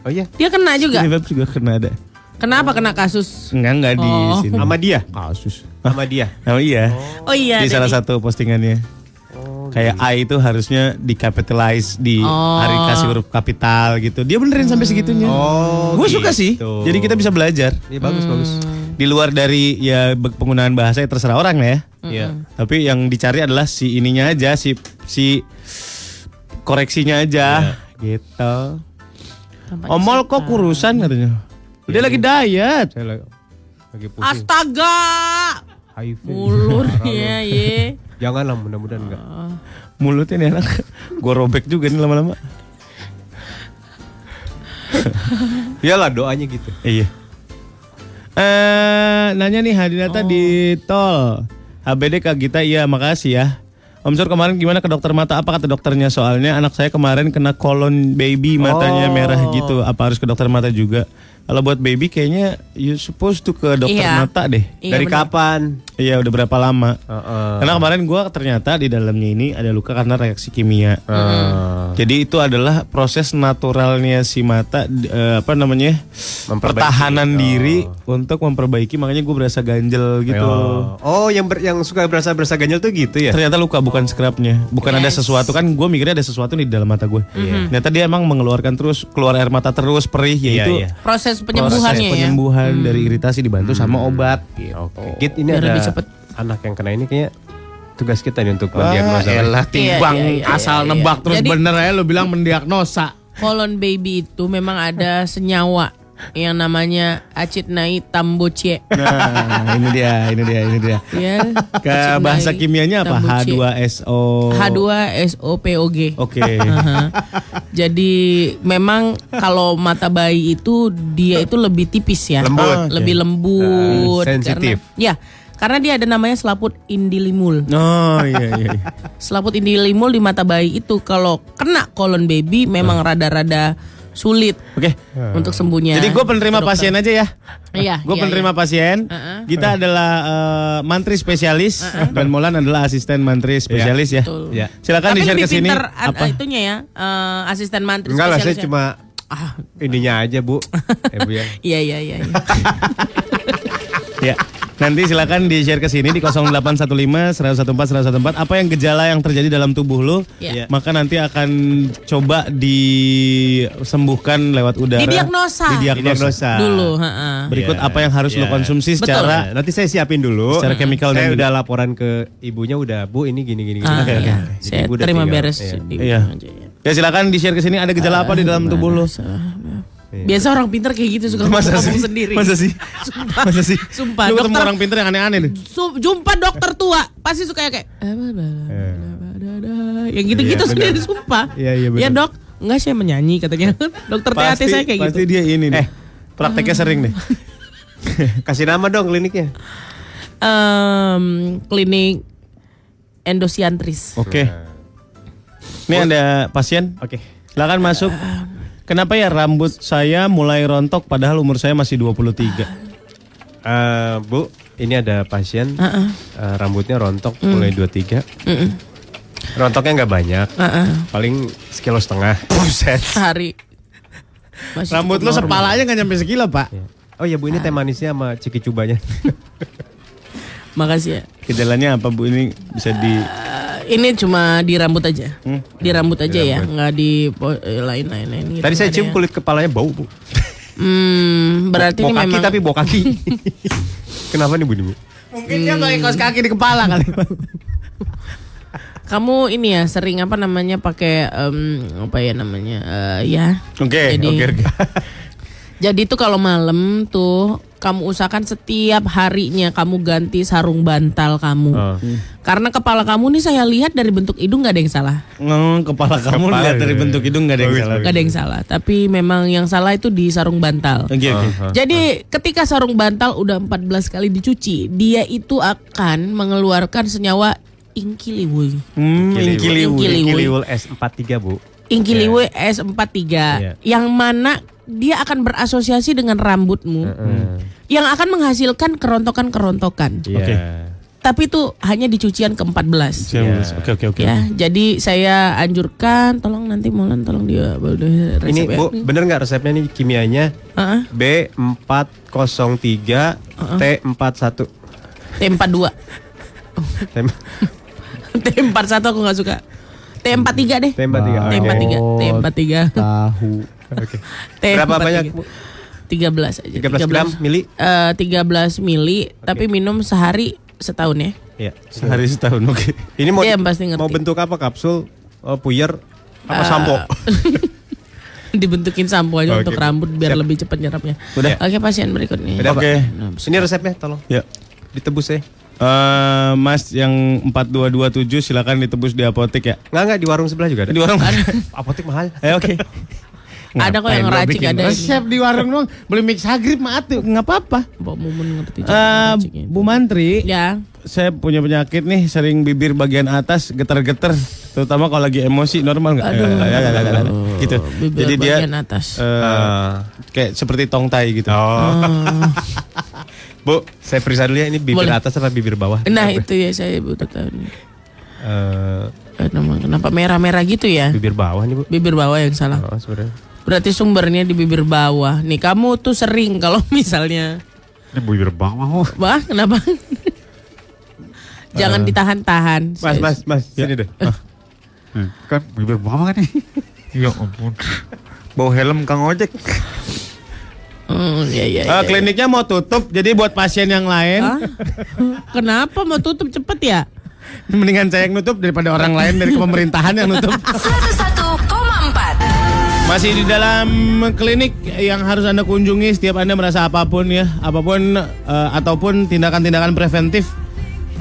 Oh iya. Dia kena juga. Skinny fabs juga kena ada. Kenapa kena kasus? Enggak enggak di Oh. sini. Sama dia. Kasus. Sama dia. Oh iya. Oh iya. di salah satu postingannya. Oh, Kayak I itu harusnya dikapitalize di Oh. hari kasih huruf kapital gitu. Dia benerin sampai segitunya. Oh, Gue suka sih. gitu. Jadi kita bisa belajar. Iya bagus bagus. Di luar dari ya penggunaan bahasa ya terserah orang lah ya. Iya. Tapi yang dicari adalah si ininya aja, si si koreksinya aja gitu. Omol kok kurusan katanya. Dia lagi diet. Saya lagi, lagi pusing. Astaga. HIV. Mulurnya ye. Janganlah mudah-mudahan enggak. Mulutnya nih anak. Gue robek juga nih lama-lama. Iyalah doanya gitu. Iya. Eh, nanya nih Hadinata di tol. HBD Kak Gita, iya makasih ya. Om Sur kemarin gimana ke dokter mata? Apa kata dokternya? Soalnya anak saya kemarin kena kolon baby matanya Oh. merah gitu. Apa harus ke dokter mata juga? Kalau buat baby kayaknya you supposed to ke dokter Iya. mata deh. Iya, Dari benar. kapan? Iya udah berapa lama? Heeh. Karena kemarin gua ternyata di dalamnya ini ada luka karena reaksi kimia. Eh, Jadi itu adalah proses naturalnya si mata eh, apa namanya? Pertahanan Oh. diri untuk memperbaiki makanya gue berasa ganjel gitu. Oh, oh yang ber- yang suka berasa berasa ganjel tuh gitu ya? Ternyata luka bukan scrapnya, bukan ada sesuatu kan gue mikirnya ada sesuatu di dalam mata gue. Ternyata dia emang mengeluarkan terus keluar air mata terus perih Iya, yaitu iya. Proses proses penyembuhannya ya. penyembuhan dari iritasi dibantu sama obat. Gitu. Oke. Git ini Biar ada cepet. anak yang kena ini kayaknya tugas kita nih untuk Wah, mendiagnosa. elah Iya, timbang iya, iya, asal iya, nebak iya. terus Jadi- bener ya lu bilang mendiagnosa. Kolon baby itu memang ada senyawa yang namanya acetnai tambocie. Nah, ini dia, ini dia, ini dia. Ya. Ke bahasa kimianya apa? tambocie. H2SO. H2SOPOG. Oke. Aha. Jadi memang kalau mata bayi itu dia itu lebih tipis ya, Lembut. lebih lembut, Ah, sensitif. Karena, ya, karena dia ada namanya selaput indilimul. Oh iya iya. iya. Selaput indilimul di mata bayi itu kalau kena kolon baby memang rada-rada sulit Oke. untuk sembuhnya. Jadi gue penerima dokter. pasien aja ya. Iya. Gue iya, penerima iya. pasien. Uh-uh. Kita adalah eh, mantri spesialis dan Molan adalah asisten mantri spesialis ya. Betul. Ya. Silakan di share ke sini an- apa? itunya ya, eh, asisten mantri Enggak lah, saya spesialis ya. cuma Ah, ininya aja bu. ya bu ya. iya iya iya. Ya. Nanti silakan di share ke sini di 0815 114 114 apa yang gejala yang terjadi dalam tubuh lu, Iya. maka nanti akan coba disembuhkan lewat udara. Didiagnosa. Didiagnosa. Dulu, heeh. Berikut Iya, apa yang harus lu iya. konsumsi Betul. secara Nah, nanti saya siapin dulu. Secara chemical Saya dan udah laporan ke ibunya udah bu ini gini gini. gini. Ah, Oke, oke. iya. Jadi Saya terima tinggal, beres iya. Iya. ya. Ya silakan di share ke sini ada gejala apa di dalam tubuh lu? Biasa orang pinter kayak gitu suka Masa ngomong sih? sendiri. Masa sih? Masa sih? Sumpah, Lu ketemu dokter- orang pinter yang aneh-aneh nih. Su- jumpa dokter tua pasti suka kayak yang gitu-gitu Iya, sendiri sumpah. Iya, iya, benar. Ya dok, enggak saya menyanyi katanya. dokter THT saya kayak pasti gitu. dia ini nih. Prakteknya sering deh. Kasih nama dong kliniknya. Em, klinik endosiantris. Oke. Ini ada pasien. Oke. Silakan masuk. Kenapa ya rambut saya mulai rontok padahal umur saya masih 23? Eh, bu, ini ada pasien Heeh. eh, rambutnya rontok mulai 23. Mm-mm. Rontoknya nggak banyak, Heeh. paling sekilo setengah. Buset. Sehari. Masih Rambut lu normal. sepala aja nggak nyampe sekilo, Pak. Oh ya bu, ini teh manisnya sama ciki cubanya. Makasih ya. Gejalanya apa, Bu? Ini bisa di Eh, ini cuma di rambut aja. Hmm? Di rambut aja ya, nggak di eh, lain-lain lain gitu. Tadi saya cium ya. kulit kepalanya bau bu. Hmm, berarti Bau ini kaki memang tapi bau kaki. Kenapa nih bu? bu? Mungkin dia pakai kaos kaki di kepala kali. kamu ini ya sering apa namanya pakai em, apa ya namanya eh, ya. Oke, Jadi- oke, oke. Jadi tuh kalau malam tuh kamu usahakan setiap harinya kamu ganti sarung bantal kamu. Oh. Karena kepala kamu nih saya lihat dari bentuk hidung nggak ada yang salah. Ngeng, kepala kamu Kepala, lihat dari iya. bentuk hidung nggak ada yang Bagus, salah. Nggak ada yang salah. Tapi memang yang salah itu di sarung bantal. Oke, oke. Jadi ketika sarung bantal udah 14 kali dicuci, dia itu akan mengeluarkan senyawa inkiliwui. Hmm, Inkiliwui. inkiliwui. Kiliwul S43 bu. Inkiliwui S43 Iya. yang mana dia akan berasosiasi dengan rambutmu yang akan menghasilkan kerontokan-kerontokan. Iya. Oke. Tapi itu hanya di cucian ke-14. Siap. Oke, oke, oke. Ya, jadi saya anjurkan tolong nanti Molan tolong dia resep Ini ya. bu, bener nggak resepnya nih kimianya? Heeh. B403 T41. T42. Tem- T41 aku nggak suka. T43 deh. T43. Oke. T43, T43. Tahu. Oke. T43. Berapa banyak bu? 13 aja. 13 gram mili? Eh, 13 mili, tapi minum sehari setahun ya. Iya. Sehari setahun oke. Ini mau Iya, pasti ngerti. mau bentuk apa kapsul? Oh, puyer apa Eh, sampo? Dibentukin sampo aja Oke. untuk rambut biar Siap. lebih cepat nyerapnya. Udah. Oke, pasien berikutnya. Udah, Pak. Oke. Ini resepnya tolong. Ya. Ditebus ya. Eh, Mas yang 4227 silakan ditebus di apotek ya. Enggak enggak di warung sebelah juga ada. Di warung. Apotek mahal. Eh oke. Ada kok yang bikin ada. Resep di warung doang. Beli mix hagrip mah atuh. Enggak apa-apa. Mbak Mumun ngerti ngeraciknya. Bu Mantri, Ya. saya punya penyakit nih sering bibir bagian atas getar-getar terutama kalau lagi emosi normal nggak? Ya, ya, ya, ya, ya. gitu. Bibir Jadi dia atas. eh, kayak seperti tongtai gitu. Oh. Ah. Bu, saya periksa dulu ya ini bibir Boleh. atas apa bibir bawah? Nah, itu ya saya butuh tahu nih. Nama- Kenapa merah-merah gitu ya? bibir bawah nih, Bu. Bibir bawah yang salah. Oh, sebenarnya. Berarti sumbernya di bibir bawah. Nih kamu tuh sering kalau misalnya Ini bibir bawah. oh. Wah, kenapa? Jangan ditahan-tahan. Mas, Mas, Mas, sini deh. Hmm, Kan bibir bawah kan nih. ya ampun. Bawa helm Kang Ojek. Hmm, iya iya. Eh, iya. kliniknya mau tutup, jadi buat pasien yang lain, Hah? Kenapa mau tutup cepet ya? mendingan saya yang nutup daripada orang lain dari pemerintahan yang nutup. 101,4 Masih di dalam klinik yang harus Anda kunjungi setiap Anda merasa apa pun ya, apa pun eh, ataupun tindakan-tindakan preventif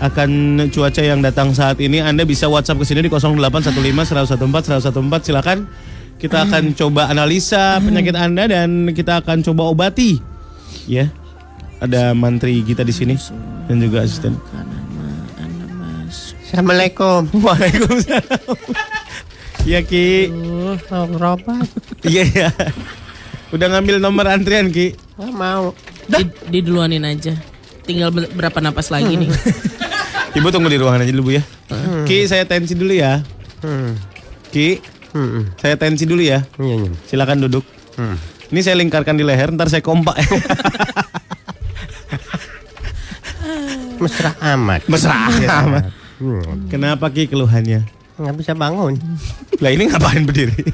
akan cuaca yang datang saat ini Anda bisa WhatsApp ke sini di 0815 114 114 silakan. Kita akan coba analisa penyakit Anda dan kita akan coba obati. Ya. Ada mantri kita di sini dan juga asisten. Assalamualaikum. Waalaikumsalam. Iya Ki. Oh. Iya ya. Udah ngambil nomor antrian Ki. Nggak mau. Di, di duluanin aja. Tinggal ber- berapa napas lagi nih? Ibu tunggu di ruangan aja dulu Bu ya. Ki, saya tensi dulu ya. Hmm. Ki, Hmm. saya tensi dulu ya. Iya, iya. Silakan duduk. Hmm. Ini saya lingkarkan di leher, ntar saya kompak. Mesra amat. Mesra amat. Hmm. Kenapa Ki keluhannya? Nggak bisa bangun. Lah ini ngapain berdiri?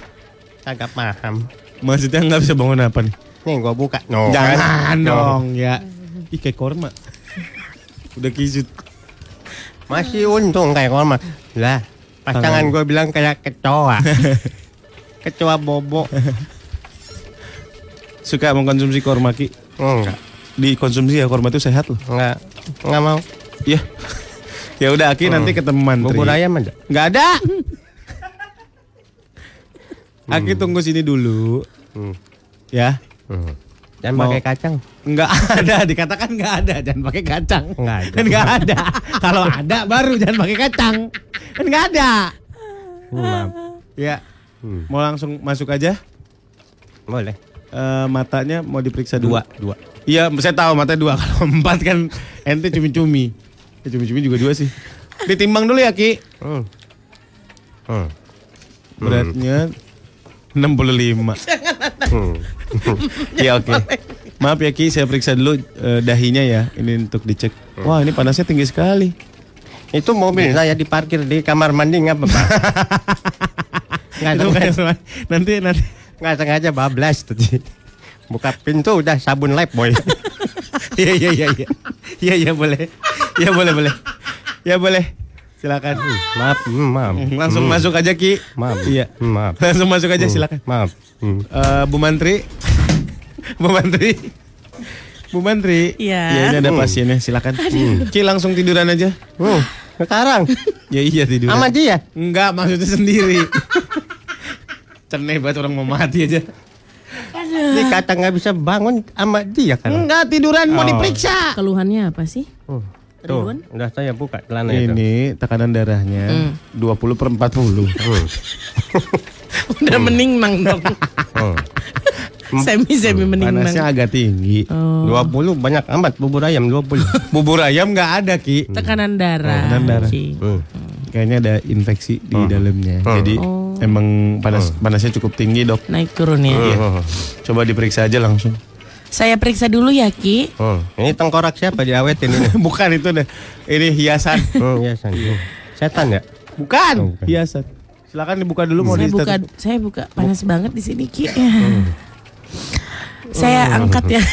Kagak paham. Maksudnya nggak bisa bangun apa nih? Nih gua buka. No, Jangan kan? No. dong ya. Ih kayak korma. Udah kisut. Masih untung kayak korma. Lah, pasangan gua bilang kayak kecoa. kecoa bobo. Suka mengkonsumsi korma Ki. Enggak. Dikonsumsi ya korma itu sehat loh. Enggak. Enggak mau. Ya. Ya udah Ki nanti ketemu mantri. Bubur ayam ada. Nggak ada. Aki tunggu sini dulu. Hmm. Ya. Hmm. Jangan Mau- pakai kacang. Nggak ada, dikatakan nggak ada, jangan pakai kacang. Nggak ada. Kan nggak ada. Kalau ada baru jangan pakai kacang. Kan nggak ada. Hmm. Ya. Hmm. Mau langsung masuk aja. Boleh. Eh, matanya mau diperiksa. Dua, dua. Iya, saya tahu matanya dua. Kalau empat kan ente cumi-cumi. Ya, cumi-cumi juga dua sih. Ditimbang dulu ya Ki. Hmm. Hmm. Beratnya 65. Hmm. Iya oke. Maaf ya Ki, saya periksa dulu eh, dahinya ya. Ini untuk dicek. Wah ini panasnya tinggi sekali. Itu mobil saya diparkir di kamar mandi nggak apa-apa. Nggak sengaja, nanti nanti. nggak sengaja bablas tadi. Buka pintu udah sabun lab boy. Iya iya iya iya. Iya iya boleh. Iya boleh boleh. Ya boleh. Silakan. maaf, hmm, maaf. Langsung Hmm, masuk aja Ki. Maaf. Iya. Hmm, Maaf. Langsung masuk aja silakan. Maaf. Hmm. Eh, Bu Mantri. Bu Mantri. Bu Mantri. Iya. Ya, ini ada pasiennya, silakan. Ki langsung tiduran aja. Hmm. Sekarang Ya iya tiduran. sama dia. Enggak, maksudnya sendiri. Ceneh banget orang mau mati aja. Ini kata nggak bisa bangun sama dia kan. Enggak, tiduran mau Oh. diperiksa. Keluhannya apa sih? Hmm. Tuh, Ridwan? udah saya buka celana itu. Ini tekanan darahnya 20 per 40. Hmm. Udah meningmang dong. Hmm. Semi-semi meningmang. Panasnya agak tinggi. Oh. 20 banyak amat bubur ayam 20. Bubur ayam nggak ada, Ki. Tekanan darah. Tekanan darah. Ki. Hmm. Kayaknya ada infeksi di Hmm. dalamnya. Hmm. Jadi Oh. emang panas panasnya cukup tinggi, Dok. Naik turun ya. Hmm. Coba diperiksa aja langsung. Saya periksa dulu ya Ki. Hmm. Ini tengkorak siapa diawetin ini? Bukan itu deh. Ini hiasan. Hmm, ya, San. Hmm. Setan ya? Bukan. Oh, bukan. Hiasan. Silakan dibuka dulu mau saya buka saya buka panas banget di sini Ki. Saya angkat ya.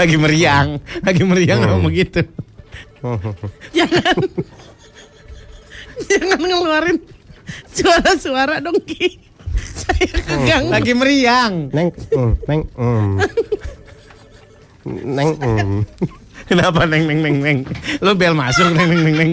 Lagi meriang, lagi meriang ngomong gitu. Jangan. Jangan ngeluarin suara-suara dong Ki. Saya keganggu. Lagi meriang. Neng, mm, neng, mm. neng, mm. Kenapa neng neng neng neng? Lo bel masuk neng neng neng neng.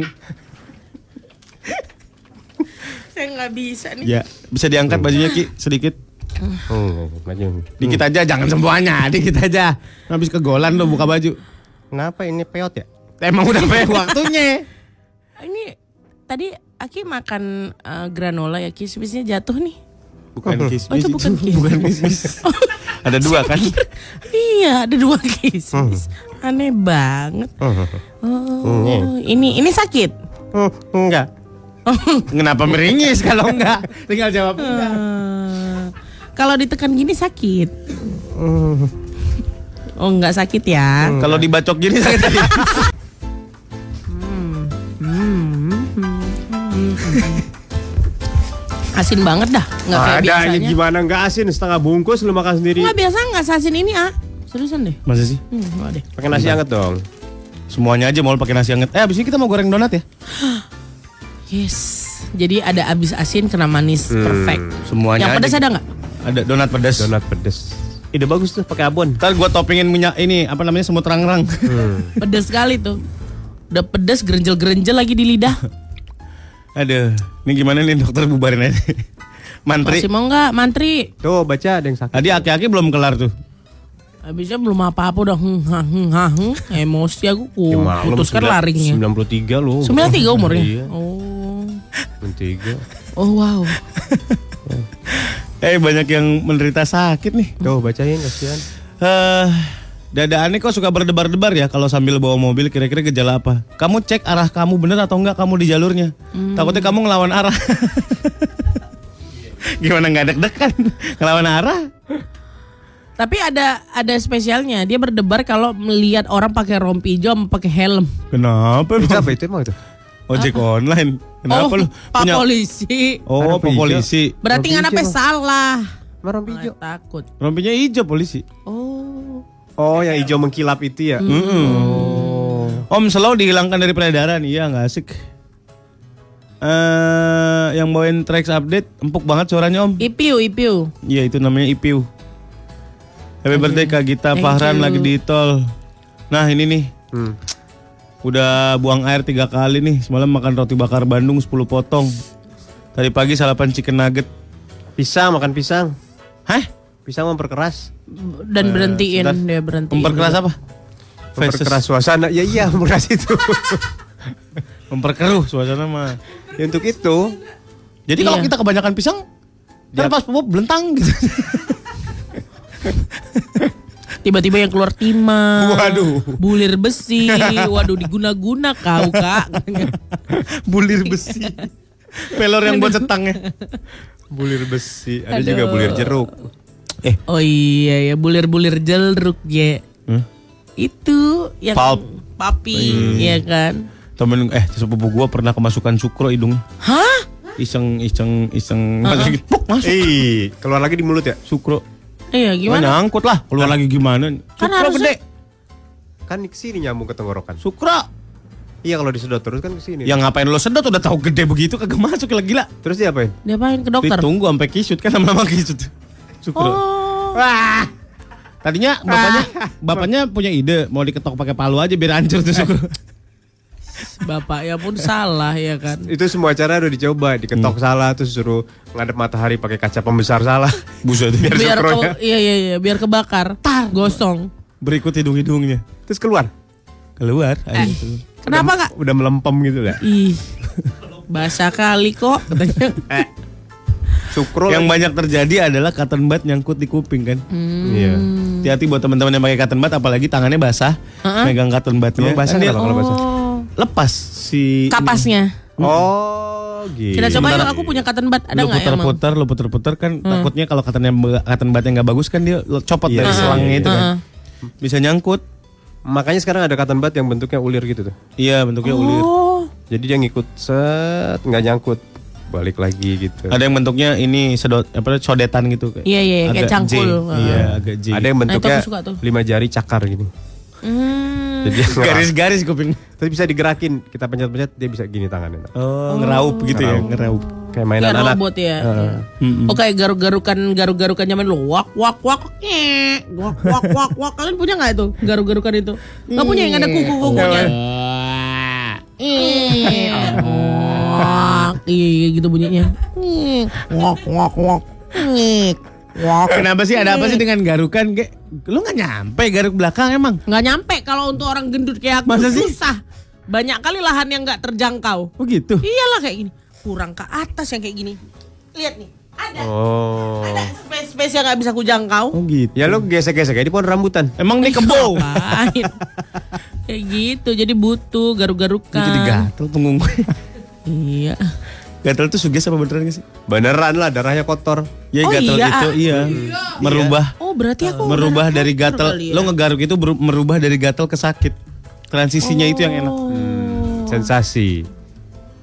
Saya nggak bisa nih. Ya, bisa diangkat bajunya Ki sedikit. Hmm, maju. Dikit aja, jangan semuanya, dikit aja. Habis kegolan lo buka baju. Kenapa ini peot ya? Emang udah banyak waktunya. Ini tadi Aki makan eh, granola ya kismisnya jatuh nih. Bukan kismis. Oh, itu bukan kismis. Bukan kismis. Ada dua kan? Iya, ada dua kismis. Aneh banget. Oh, ini ini sakit. Hmm, enggak. Kenapa meringis kalau enggak? Tinggal jawab enggak. Eh, kalau ditekan gini sakit. Oh, enggak sakit ya. Kalau dibacok gini sakit Asin banget dah, enggak kayak Ada biasanya. ini gimana nggak asin setengah bungkus lu makan sendiri. Enggak biasa enggak sasin ini ah. Seriusan deh. Masa sih? Hmm, enggak deh. Pakai nasi hangat dong. Semuanya aja mau pakai nasi hangat. Eh, abis ini kita mau goreng donat ya? Yes. Jadi ada abis asin kena manis perfect. Semuanya Yang pedas aja. ada nggak? Ada donat pedas. Donat pedes. Ide bagus tuh pakai abon. Ntar gua toppingin minyak ini apa namanya semut rangrang. Pedas sekali tuh. Udah pedas gerenjel-gerenjel lagi di lidah. Aduh, ini gimana nih dokter bubarin aja. Mantri. Masih mau nggak, mantri? Tuh baca ada yang sakit. Tadi aki-aki belum kelar tuh. Habisnya belum apa-apa udah hmm, ha, hmm. emosi aku ku Ya putuskan sembilan- laringnya. 93 lu. 93 umurnya. Iya, Oh. 93. Oh wow. Eh banyak yang menderita sakit nih. Tuh bacain kasihan. Eh, dada aneh kok suka berdebar-debar ya kalau sambil bawa mobil kira-kira gejala apa? Kamu cek arah kamu bener atau enggak kamu di jalurnya. Takutnya kamu ngelawan arah. Gimana nggak deg-degan ngelawan arah? Tapi ada ada spesialnya. Dia berdebar kalau melihat orang pakai rompi hijau sama pakai helm. Kenapa? Itu apa itu emang itu? Ojek online. Kenapa oh, lu Pak punya? polisi. Oh, Pak polisi. Berarti nggak Rompi apa salah. Ay, hijau. takut. Rompinya hijau polisi. Oh. Oh, yang hijau mengkilap itu ya. Om slow dihilangkan dari peredaran. Iya nggak asik. Eh, yang bawain tracks update empuk banget suaranya Om. Ipiu, ipiu. Iya itu namanya IPU. Happy birthday Kak Gita Thank Fahran you. lagi di tol. Nah ini nih, Hmm. udah buang air tiga kali nih. Semalam makan roti bakar Bandung 10 potong. Tadi pagi sarapan chicken nugget. Pisang makan pisang. Hah? Pisang memperkeras. Dan berhentiin dia berhentiin. Memperkeras apa? Memperkeras suasana. Ya iya, memperkeras itu. Memperkeruh suasana mah. ya, untuk itu. Jadi kalau Iya. kita kebanyakan pisang, ntar pas pupuk belentang gitu. Tiba-tiba yang keluar timah. Waduh. Bulir besi. Waduh diguna-guna kau kak. bulir besi. Pelor yang buat setangnya. Bulir besi. Ada Aduh. juga bulir jeruk. Oh iya ya bulir-bulir jeruk ya. Hmm? Itu yang Pulp. papi, ya kan? Temen eh sepupu gua pernah kemasukan sukro hidung. Hah? Iseng iseng iseng masuk puk masuk Eh, keluar lagi di mulut ya? sukro. Iya Gimana? gimana? Nyangkut lah. Keluar lagi gimana? Kan Sukro gede. Kan ke sini nyambung ke tenggorokan. Sukro. Iya, kalau disedot terus kan ke sini. Yang ngapain lo sedot udah tahu gede begitu kagak masuk lah gila. Terus dia apain? Diapain ke dokter? Ditunggu sampai kisut kan lama-lama kisut. Sukro. Oh. Wah. Tadinya bapaknya bapaknya punya ide mau diketok pakai palu aja biar hancur tuh sukro. Bapak ya pun salah ya kan. Itu semua cara udah dicoba, diketok salah terus suruh ngadep matahari pakai kaca pembesar salah. Buset. Biar Biar sukronya. ke, iya iya iya biar kebakar. Tar gosong. Berikut hidung-hidungnya. Terus keluar. Keluar. Eh, ayo kenapa kak? Udah melempem gitu ya. Ih. Basah kali kok katanya. Sukro Yang lagi. banyak terjadi adalah cotton bud nyangkut di kuping kan. Iya. Hati-hati buat teman-teman yang pakai cotton bud apalagi tangannya basah, megang cotton budnya. Emang basah Kan kalau basah? Oh. lepas si Kapasnya. Oh, gitu. Kita coba yuk aku punya cotton bud. Ada lu nggak emang? putar-putar, lu putar-putar kan takutnya kalau cottonnya cotton budnya nggak bagus kan dia copot Iya, dari iya, selangnya iya. itu kan. Bisa nyangkut. Makanya sekarang ada cotton bud yang bentuknya ulir gitu tuh. Iya, bentuknya ulir. Oh. Jadi dia ngikut set nggak nyangkut. Balik lagi gitu. Ada yang bentuknya ini sedot apa sodetan gitu kayak. Iya, iya, iya, kayak agak cangkul. J. Iya, agak J. Ada yang Nah, bentuknya lima jari cakar gini. Hmm. Jadi garis-garis kuping. Tapi bisa digerakin, kita pencet-pencet dia bisa gini tangannya. Oh, ngeraup gitu ya, ngeraup. Kayak mainan Kayak anak. robot ya. Oh kayak garuk-garukan garuk-garukan zaman dulu. Wak wak wak. Wak wak wak wak. Kalian punya nggak itu garuk-garukan itu? Nggak punya yang ada kuku-kukunya. Eh. Wak. Iya iya, gitu bunyinya. Wak wak wak. Nyek. Wak. Kenapa sih ada apa sih dengan garukan kayak lu nggak nyampe garuk belakang emang? Nggak nyampe kalau untuk orang gendut kayak aku Masa sih? susah. Banyak kali lahan yang nggak terjangkau. Oh gitu. Iyalah kayak gini. Kurang ke atas yang kayak gini. Lihat nih. Ada. Oh. Ada space-space yang nggak bisa kujangkau. Oh gitu. Ya lo gesek-gesek kayak di pohon rambutan. Emang nih kebo. Ngapain? Kayak gitu, jadi butuh garuk-garukan. Jadi gatel punggung gue. Iya. gatel tuh suges apa beneran gak sih? Beneran lah darahnya kotor. Ya Oh, gatel iya. gitu, iya. Merubah Oh berarti aku merubah dari gatel. kali ya. Lo ngegaruk itu merubah dari gatel ke sakit. Transisinya itu yang enak. Oh. Sensasi.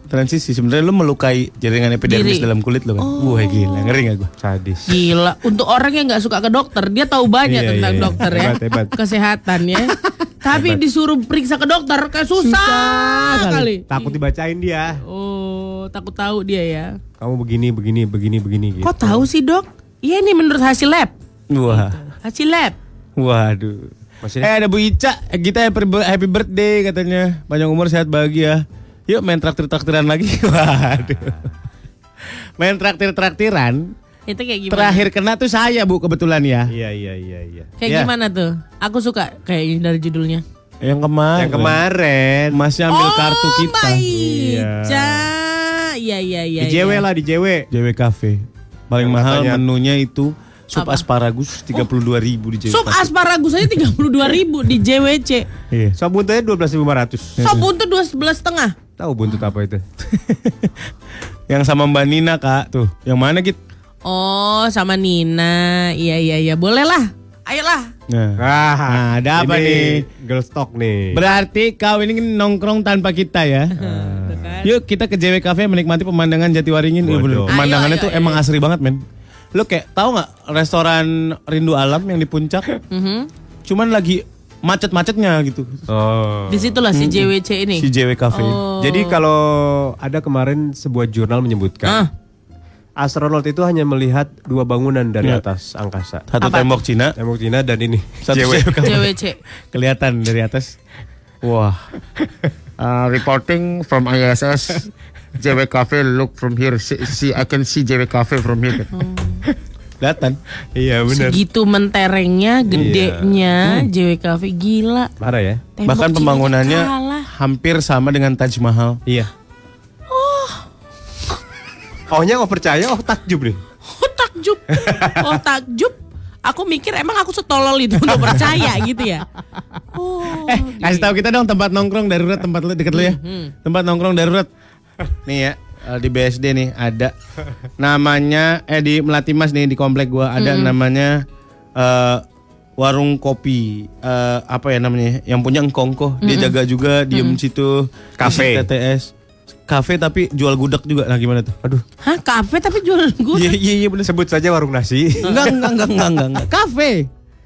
Transisi sebenarnya lo melukai jaringan epidermis Diri. dalam kulit lo kan. Wah gila, ngeri gak gue? Sadis. Gila, untuk orang yang nggak suka ke dokter, dia tahu banyak Iya, tentang iya, iya. dokter ya, Hebat, hebat. kesehatan ya. Tapi disuruh periksa ke dokter, kayak susah, kali. Takut dibacain dia. Oh, takut tahu dia ya. Kamu begini, begini, begini, begini gitu. Kok tahu sih dok? Iya nih menurut hasil lab. Wah, Hasil lab. waduh. Maksudnya? Eh ada Bu Ica, kita happy birthday katanya. Panjang umur sehat bahagia. Yuk main traktir-traktiran lagi. Waduh. Main traktir-traktiran. Itu kayak gimana? Terakhir kena tuh saya Bu kebetulan ya. Iya, iya, iya, iya. Kayak Ya. gimana tuh? Aku suka kayaknya dari judulnya. Yang kemarin. Yang kemarin. Masih ambil kartu kita. Mbak Iya. Iya iya iya. Di JW iya. lah, di JW. JW Cafe. Paling Yang mahal katanya- menunya itu sup Apa? asparagus 32.000 ribu di JW Sup asparagus aja 32 ribu di JWC. Iya. Sop buntutnya 12.500. Sop buntut 12 setengah. Tahu buntut apa itu? Yang sama Mbak Nina kak tuh. Yang mana Kit? Oh sama Nina. Iya iya iya. Boleh lah. Ayolah. Nah. Ah, Nah, ada apa nih? Girl stock nih. Berarti kau ini nongkrong tanpa kita ya. Tuh. Yuk kita ke JW Cafe menikmati pemandangan Jatiwaringin. Iya. Pemandangannya Ayo, tuh ayo, emang ayo. asri banget men. Lo kayak tahu nggak restoran Rindu Alam yang di puncak? Mhm. Cuman lagi macet-macetnya gitu. Oh. Di situlah si JWC ini. Si JW Cafe. Oh. Jadi kalau ada kemarin sebuah jurnal menyebutkan Ah. astronot itu hanya melihat dua bangunan dari Ya. atas angkasa. Satu Apa? tembok Cina, Tembok Cina dan ini. satu JW. JWC. Kelihatan dari atas. Wah. Uh, reporting from ISS. JW Cafe look from here. See, see I can see JW Cafe from here. Kelihatan. Iya benar. Segitu menterengnya, gedenya JW Cafe gila. Parah ya? Tembok Bahkan pembangunannya kalah. hampir sama dengan Taj Mahal. Iya. Oh. Ohnya oh percaya, oh takjub nih. Oh takjub. Oh takjub. Aku mikir emang aku setolol itu untuk percaya gitu ya. Oh. Eh, kasih tahu kita dong tempat nongkrong darurat tempat lu deket lu ya. Tempat nongkrong darurat. Nih ya, eh, di BSD nih ada. Namanya eh di Melati Mas nih di komplek gua ada namanya eh, warung kopi eh, apa ya namanya yang punya engkongko dia jaga juga diem situ Cafe. isi TTS kafe tapi jual gudeg juga. Nah gimana tuh? Aduh. Hah kafe tapi jual gue. iya iya iya bener. Sebut saja warung nasi. enggak enggak enggak enggak enggak, kafe.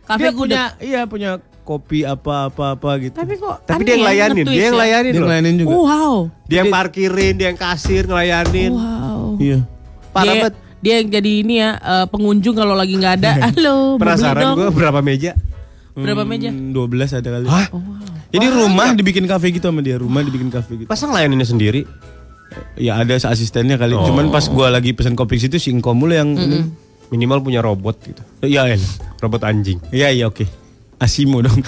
Kafe gudeg. punya iya punya kopi apa apa apa gitu Tapi kok Tapi dia yang ya, layanin, dia yang ya. layanin dia loh. ngelayanin juga Wow. Dia yang parkirin, dia yang kasir, ngelayanin. Wow. iya Parah dia, banget. dia yang jadi ini ya eh, pengunjung kalau lagi nggak ada. Halo, Penasaran gue berapa meja? Berapa meja? Hmm, 12 ada kali Hah? jadi rumah dibikin kafe gitu sama dia rumah dibikin kafe gitu Pasang layaninnya sendiri. ya ada asistennya kali cuman pas gua lagi pesen kopi situ si Ingkom mulu yang ini Minimal punya robot gitu. iya iya Robot anjing. iya iya oke Asimo dong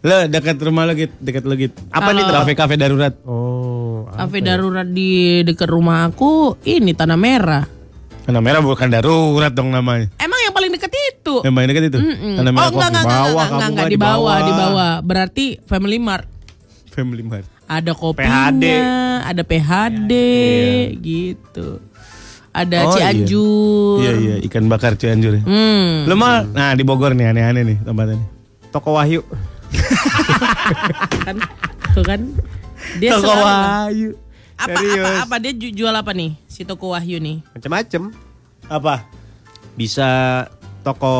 Lah dekat rumah lo gitu, dekat lo gitu. Apa nih Kalau- kafe-kafe darurat? Oh. Kafe darurat di dekat rumah aku ini tanah merah. Tanah merah bukan darurat dong namanya. Emang yang paling dekat itu. Yang paling dekat itu. Mm-mm. Tanah Oh merah enggak Coffee. enggak enggak Bawah, enggak enggak, enggak mah di bawah di bawah. Berarti Family Mart. Family Mart. Ada kopinya, PHD. ada PHD gitu. Ada Oh, iya. Cianjur. Iya iya ikan bakar Cianjur. ya. Hmm. Lo mah nah di Bogor nih aneh-aneh nih tempatnya. nih. Toko Wahyu. kan tuh kan dia Toko selalu- Wahyu. Apa, Serius. apa, apa dia ju- jual apa nih si toko Wahyu nih? Macem-macem. Apa? Bisa toko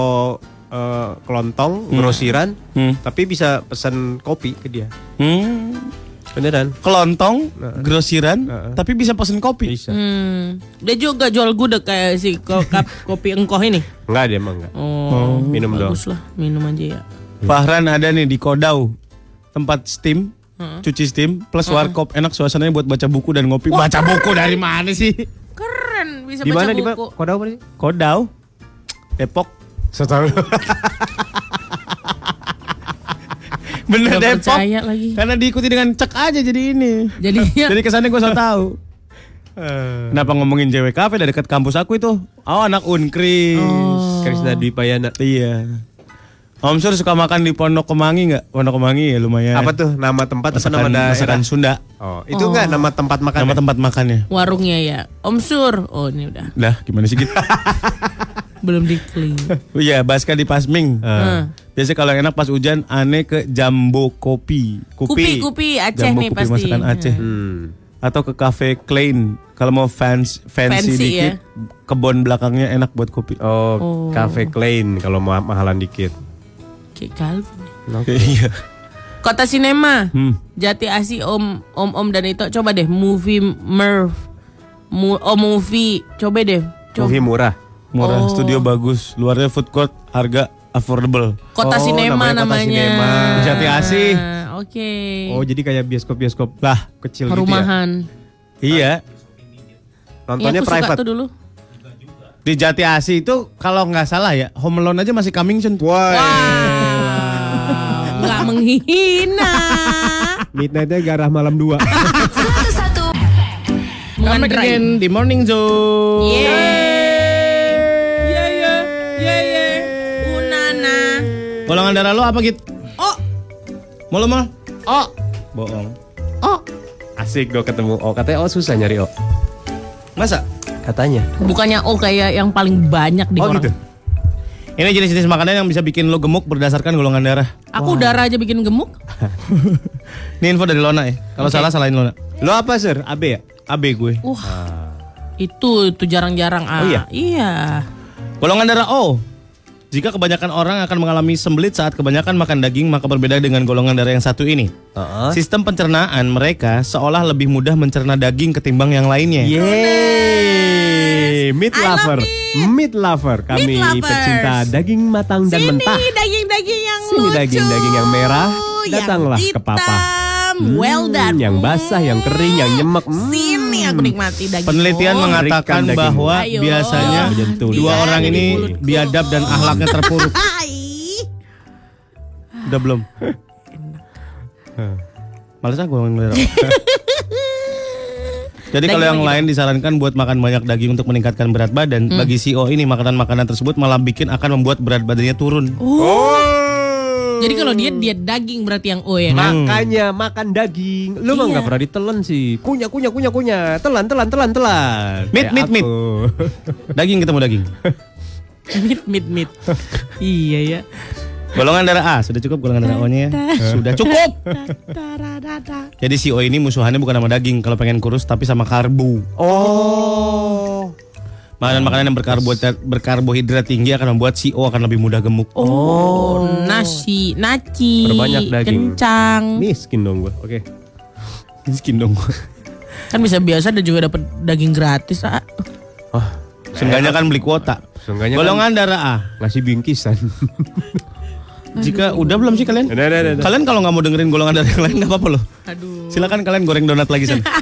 eh, kelontong, grosiran, Hmm. tapi bisa pesan kopi ke dia. Hmm. Beneran? Kelontong, grosiran, Heeh. tapi bisa pesen kopi. Bisa. Hmm, dia juga jual gudeg kayak si ko- kopi engkoh ini. Enggak dia emang enggak. Oh, minum doang. bagus lah, minum aja ya. Fahran ada nih di Kodau. Tempat steam, cuci steam, plus warkop. Enak suasananya buat baca buku dan ngopi. Baca buku dari mana sih? Keren, bisa Di baca mana di buku. Kodau apa sih? Kodau. Depok. Setahu. Bener Gak Depok. lagi. Karena diikuti dengan cek aja jadi ini. Jadinya Jadi kesannya gue so tau. Kenapa ngomongin JW Cafe dari dekat kampus aku itu? Oh anak Unkris. Krisna Dwi Payana. Iya. Om Sur suka makan di Pondok Kemangi nggak? Pondok Kemangi ya lumayan. Apa tuh nama tempat atau Masakan, nama daerah? masakan Sunda. Oh, itu enggak nama tempat makan. Nama ya? tempat makannya. warungnya ya. Om Sur. Oh, ini udah. Dah gimana sih gitu? Belum dikling. Oh iya, Baska di Pasming. Heeh. Biasanya kalau yang enak pas hujan aneh ke Jambo Kopi. Kupi, kupi Aceh Jambo nih Kopi pasti. masakan Aceh. Hmm. Atau ke Cafe Klein. Kalau mau fans fancy, Fancy, dikit, ya. kebon belakangnya enak buat kopi. Oh, Oh. Cafe Klein kalau mau mahalan dikit. Kayak Calvin. Iya. Kota Sinema. Hmm. Jati Asi Om Om Om dan itu coba deh movie Merv. Mu, oh movie. Coba deh. Coba. Movie murah. Murah, Oh. studio bagus, luarnya food court, harga affordable. Kota Oh, Sinema namanya Kota namanya. Sinema. Jati Asih. Ah, Oke. Oh, jadi kayak bioskop-bioskop Lah, kecil gitu ya. Perumahan. iya. Nontonnya Iya, aku suka private. tuh dulu. Di Jati Asih itu kalau nggak salah ya, Home Alone aja masih coming soon. Wah. Nggak menghina. Midnightnya garah malam 2. 101 Come back Mengandrai. again di Morning iya. Unana. Golongan darah lo apa gitu? Oh. Mau lo mal? Oh, Bohong. Oh. asik gue ketemu Oh, katanya oh susah nyari Oh. Masa? Katanya. Bukannya oh kayak yang paling banyak di Oh orang. gitu. Ini jenis-jenis makanan yang bisa bikin lo gemuk berdasarkan golongan darah. Aku darah aja bikin gemuk. Ini info dari Lona ya. Kalau salah salahin Lona. Lo apa, Sir? AB ya? AB gue. Wah. Itu itu jarang-jarang ah. Oh, iya? Iya. Golongan darah O. Jika kebanyakan orang akan mengalami sembelit saat kebanyakan makan daging, maka berbeda dengan golongan darah yang satu ini. Heeh. Sistem pencernaan mereka seolah lebih mudah mencerna daging ketimbang yang lainnya. Yeay, meat lover. Meat lover. Kami Meat pecinta daging matang dan Sini mentah. daging-daging yang Sini lucu. daging-daging yang merah, yang datanglah ke Papa. hitam. well Hmm, done. Yang basah, yang kering, yang nyemek. Hmm. Sini aku nikmati daging. Penelitian Oh. mengatakan bahwa Ayo. biasanya dua orang ini biadab dan akhlaknya terpuruk. Hai. Udah belum? Males ah gue ngomongin darah. Jadi kalau yang lagi lain disarankan buat makan banyak daging untuk meningkatkan berat badan, Hmm. bagi CEO ini makanan-makanan tersebut malah bikin akan membuat berat badannya turun. Oh. Jadi kalau dia diet daging berarti yang O ya Hmm. kan? Makanya makan daging. Lu mah Iya. nggak pernah ditelan sih. Kunyah, kunyah, kunyah, kunyah. Telan, telan, telan, telan. Meat, Kayak meat, meat. aku. Daging ketemu daging. Mit mit mit. iya ya. Golongan darah A sudah cukup golongan darah O-nya ya? Sudah cukup. Jadi CEO ini musuhannya bukan sama daging kalau pengen kurus tapi sama karbo. Oh. Makanan-makanan yang berkarbohidrat, berkarbohidrat tinggi akan membuat CEO akan lebih mudah gemuk. Oh, nasi, naci, Perbanyak daging. kencang. Miskin dong gue. Oke. Miskin dong. Kan bisa biasa dan juga dapat daging gratis. Ah. Oh, Seenggaknya kan beli kuota. Seenggaknya kan- Golongan darah A. ngasih bingkisan. Jika udah belum sih kalian? Udah, udah, udah. Kalian kalau nggak mau dengerin golongan darah yang lain nggak apa-apa loh. Aduh. Silakan kalian goreng donat lagi sana.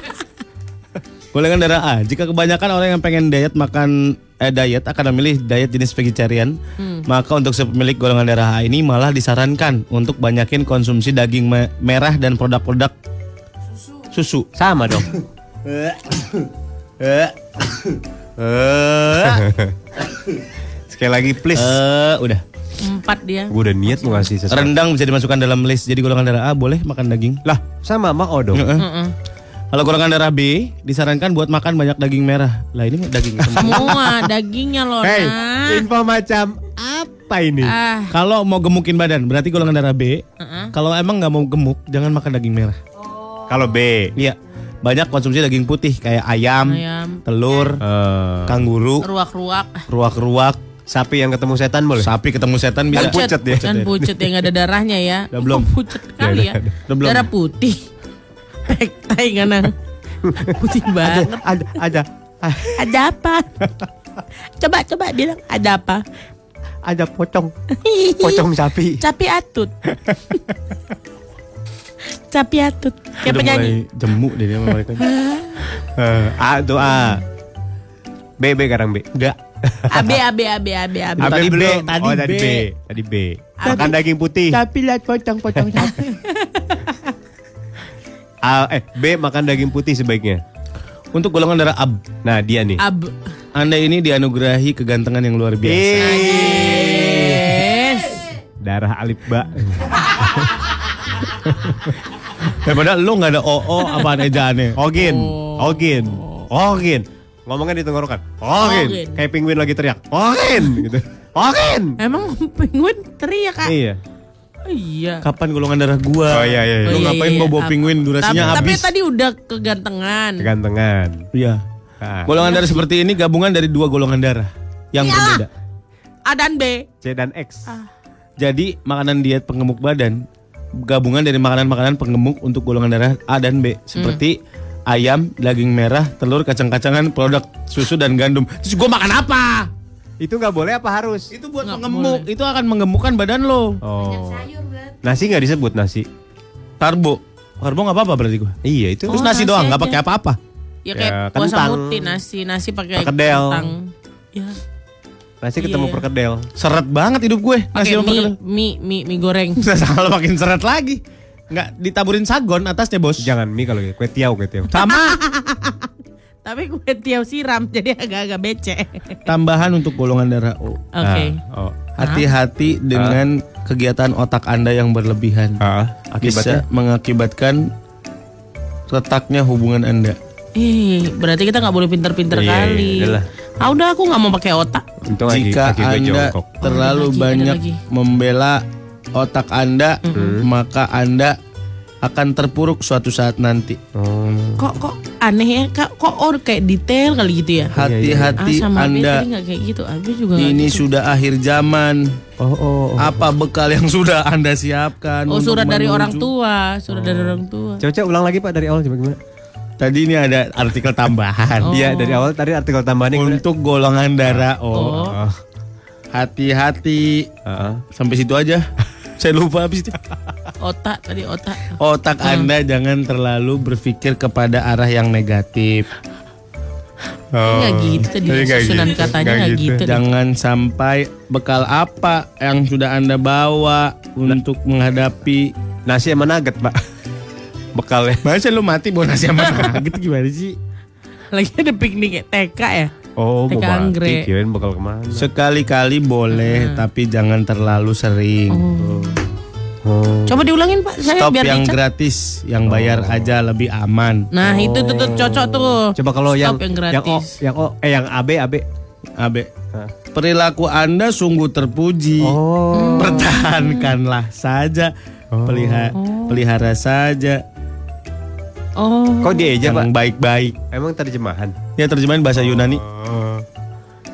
golongan darah A. Jika kebanyakan orang yang pengen diet makan eh, diet akan memilih diet jenis vegetarian, maka untuk si pemilik golongan darah A ini malah disarankan untuk banyakin konsumsi daging me- merah dan produk-produk susu. Sama dong. Eh, Sekali lagi please. eh, udah. Empat dia. gue udah niat mau ngasih sesuatu. Rendang bisa dimasukkan dalam list. Jadi golongan darah A boleh makan daging. Lah, sama mak O dong. Heeh. Mm-mm. Kalau golongan darah B disarankan buat makan banyak daging merah. Lah ini daging semua. Semua dagingnya loh. Hey, info macam apa ini? Ah, Kalau mau gemukin badan berarti golongan darah B. uh-uh. Kalau emang nggak mau gemuk jangan makan daging merah. Kalau B. Iya. banyak konsumsi daging putih kayak ayam, Ayam. telur, Eh, kanguru, Ruak-ruak. ruak-ruak, sapi yang ketemu setan boleh? sapi ketemu setan bisa. Pucet, kan pucet yang ada darahnya ya. Udah belum? Oh, pucet kali ya. Udah belum? Darah putih. Pektai ngana. Putih banget. Ada, ada, Ada apa? coba coba bilang ada apa? ada pocong, pocong sapi. Capi atut. Capi atut. Kayak Udah penyanyi. mulai jemu deh dia sama mereka. Eh, A tuh A. B B sekarang B. Enggak. AB AB AB AB AB. Ab- Tadi B, tadi oh, tadi B. B. Tadi B. Makan daging putih. Tapi lihat pocong-pocong sapi. A, eh B makan daging putih sebaiknya. Untuk golongan darah AB, Nah dia nih. Ab. Anda ini dianugerahi kegantengan yang luar biasa. Yes. Darah alif ba. Daripada lu nggak ada OO apaan ejaannya. Ogin, Ogin, Ogin. Ngomongnya di tenggorokan. Ogin. Kayak penguin lagi teriak. Ogin gitu. Ogin. Emang penguin teriak kak? Iya. Oh, iya. Kapan golongan darah gua? Oh, iya, iya, iya. Lu Oh, iya, ngapain iya. bawa penguin durasinya tapi, tapi habis? tadi udah kegantengan. Kegantengan. Iya. Nah, Golongan darah seperti ini gabungan dari dua golongan darah yang Iya. berbeda. A dan B. C dan X. Jadi makanan diet penggemuk badan gabungan dari makanan-makanan penggemuk untuk golongan darah A dan B seperti ayam, daging merah, telur, kacang-kacangan, produk susu dan gandum. Terus gua makan apa? Itu nggak boleh apa harus? Itu buat Nggak penggemuk. Itu akan menggemukkan badan lo. Oh. Nasi nggak disebut nasi. Karbo. Karbo nggak apa-apa berarti gua. Iya itu. Terus Oh, nasi nasi doang, nggak pakai apa-apa. Ya kayak Ya, puasa kentang. muti nasi, nasi pakai Perkedel. kentang. Ya, Nasi ketemu Iya. perkedel. Seret banget hidup gue. pakai sama mie, perkedel. mie, mie, mie goreng. Salah makin seret lagi. Nggak ditaburin sagon atasnya bos. Jangan mie kalau gitu. Kue tiaw, kue tiaw. Sama Tapi gue tiaw siram jadi agak-agak becek. tambahan untuk golongan darah O. Oke. Oh. Hati-hati dengan kegiatan otak Anda yang berlebihan. Ah, Bisa akibatnya mengakibatkan retaknya hubungan Anda. Ih, berarti kita nggak boleh pinter-pinter Iya, kali. iya. Ah udah aku nggak mau pakai otak. untung lagi Jika kaki gue Anda jongkok. terlalu Oh, lagi, banyak lagi. membela otak Anda, maka Anda akan terpuruk suatu saat nanti. Oh. Kok kok aneh ya kak? Kok or kayak detail kali gitu ya? Hati-hati ah sama Abe Anda. tadi nggak kayak gitu. Juga Ini gitu. sudah akhir zaman. Oh, oh, oh. Apa bekal yang sudah Anda siapkan? Oh surat dari menuju- orang tua, surat dari orang tua. Coba ulang lagi Pak dari awal coba gimana? Tadi ini ada artikel tambahan. Oh. Iya, dari awal tadi artikel tambahannya gimana? Untuk golongan darah O. Oh. Oh. Hati-hati. Ah. Sampai situ aja. Saya lupa habis itu. Otak tadi otak. Otak Anda jangan terlalu berpikir kepada arah yang negatif. Nggak gitu tadi susunan gitu, katanya nggak gitu. gitu. Jangan sampai bekal apa yang sudah Anda bawa untuk menghadapi Nasi sama nugget, Pak. Bekalnya. Masa lu mati bawa nasi sama nugget gimana sih? Lagi ada piknik TK ya. Oh, Teka mau anggrek. Kirain bakal ke mana? Sekali-kali boleh, tapi jangan terlalu sering. Oh. Coba diulangin Pak, saya Stop biar yang dicat. gratis, yang bayar aja lebih aman. Nah itu tuh, tuh cocok tuh. Coba kalau yang Stop yang yang O, gratis. yang O, eh yang AB, AB. Abe, perilaku Anda sungguh terpuji. Oh. Pertahankanlah saja, pelihara, pelihara saja Oh. Kok dia aja, Pak? yang baik-baik. Emang terjemahan. Ya terjemahan bahasa Yunani. Oh.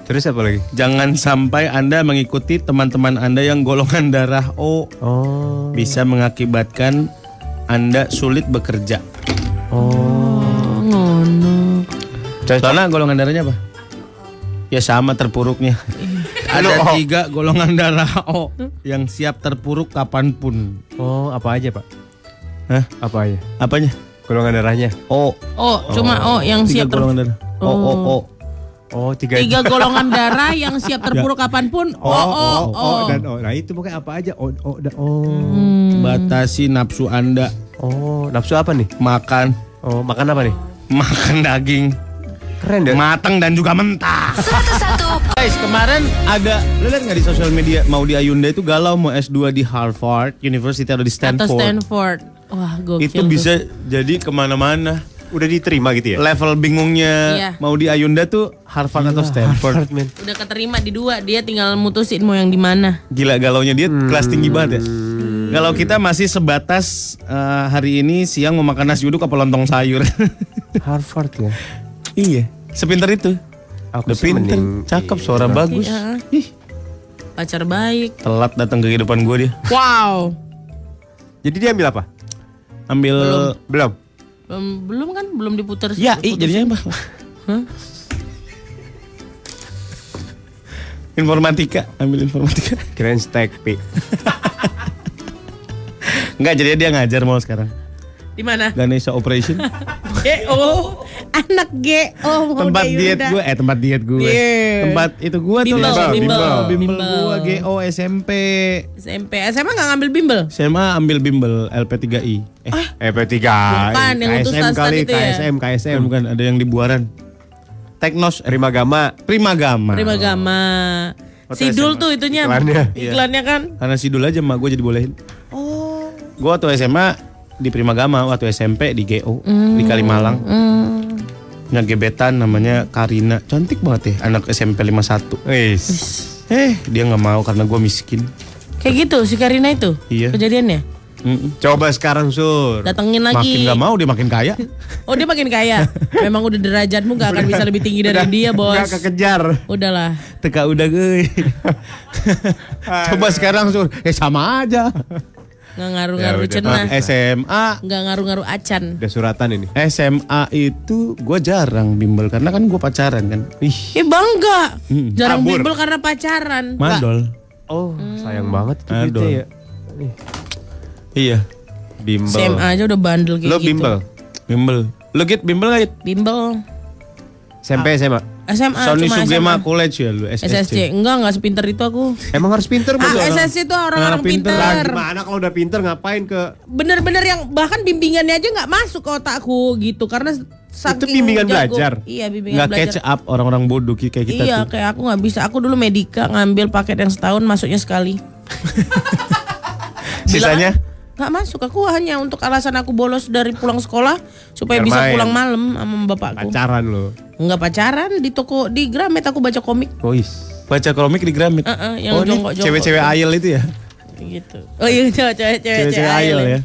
Terus apa lagi? Jangan sampai Anda mengikuti teman-teman Anda yang golongan darah O Oh. bisa mengakibatkan Anda sulit bekerja. Oh, ngono. Soalnya golongan darahnya apa? Ya sama terpuruknya. Ada tiga golongan darah O yang siap terpuruk kapan pun. Oh, apa aja, Pak? Hah? Apa aja? Apanya? Golongan darahnya. O. Oh, cuma oh yang Tiga siap ter- golongan darah. O O O. Oh, tiga tiga golongan darah yang siap terpuruk kapan pun. Oh, oh, oh. Oh, dan oh. Nah, itu pokoknya apa aja? Oh, oh, dan oh. Batasi nafsu Anda Oh, nafsu apa nih? makan Oh, makan apa nih? makan daging Keren deh. matang dan juga mentah. 101,4 Guys, kemarin ada lu lihat nggak di sosial media mau di Ayunda itu galau mau S2 di Harvard University atau di Atau Stanford. Wah, gokil. itu tuh. bisa jadi ke mana-mana. Udah diterima gitu ya? Level bingungnya Iya. mau di Ayunda tuh Harvard atau Stanford. Harvard. Udah keterima di dua, dia tinggal mutusin mau yang di mana. Gila galaunya dia kelas tinggi banget ya. Kalau kita masih sebatas eh, hari ini siang mau makan nasi uduk apa lontong sayur. Harvard ya. Iya, sepinter itu. Aku Udah pinter, mending- cakep, iya. suara bagus. Iya. Ih, Pacar baik. telat datang ke kehidupan gue dia. Wow. Jadi dia ambil apa? Ambil Belum. Belum, belum kan belum diputar. Ya, i, jadinya apa? Hah? Informatika, ambil informatika. Kirain steak pi. Enggak, jadi dia ngajar mau sekarang. Di mana? Ganesha Operation. GO. Anak GO. mau tempat kayak diet Yuda. gue, eh tempat diet gue. Iya. Tempat itu gue tuh Bimbel, bimbel, bimbel, bimbel bimbel. gue GO SMP. SMP. SMA nggak ngambil bimbel? SMA ambil bimbel LP3I. Eh, Eh P3. Bukan, yang untuk KSM stan-stan kali, itu ya? KSM, KSM. bukan, bukan ada yang di Buaran. Teknos Prima Gama. Primagama. Prima Gama. Waktu Sidul SMA. tuh itunya. Iklannya. Iklannya kan? Karena sidul aja mak gue jadi bolehin. Oh. Gue waktu SMA di Primagama, waktu SMP di GO di Kalimalang. Hmm. Punya gebetan namanya Karina. Cantik banget ya, anak SMP 51. Wis. Eh, dia nggak mau karena gue miskin. Kayak gitu si Karina itu? Iya. Kejadiannya? Mm-mm. Coba sekarang Sur. Datengin Makin lagi. nggak mau dia makin kaya. Oh dia makin kaya. Memang udah derajatmu gak akan bisa lebih tinggi dari dia bos. Gak kekejar. Udahlah. Teka udah gue. Coba sekarang sur, eh sama aja. Nggak ngaruh-ngaruh Ya cenah. SMA, Nggak ngaruh-ngaruh acan. Udah suratan ini. SMA itu gue jarang bimbel karena kan gue pacaran kan. Ih, Eh bangga. Hmm. Jarang Kabur. bimbel karena pacaran. madol. Oh, sayang banget itu duitnya ya. Iya, Bimbel. SMA aja udah bandel kayak Lo gitu. bimbel. bimbel. Lo git bimbel gak git? Bimbel. SMP SMA. SMA Sony cuma Sugema SMA. College ya lu, SSC. SSC. Enggak, enggak sepinter itu aku. Emang harus pinter Ah, betul. SSC itu orang-orang pinter. Pinter. gimana kalau udah pinter ngapain ke Bener-bener yang bahkan bimbingannya aja nggak masuk ke otakku gitu karena saking bimbingan jago. belajar? Iya, bimbingan Nggak belajar. catch up orang-orang bodoh kayak kita iya, tuh. kayak aku nggak bisa. Aku dulu medika ngambil paket yang setahun masuknya sekali. Sisanya Nggak masuk. Aku hanya untuk alasan aku bolos dari pulang sekolah supaya Biar bisa main. pulang malam sama bapakku. pacaran lo? Enggak pacaran di toko di Gramet aku baca komik. Boys. baca komik di Gramet. Heeh, yang oh, ini jongkok-jongkok. cewek-cewek ayel itu ya? gitu. Oh iya cewek-cewek Cewek-cewek ayel ya?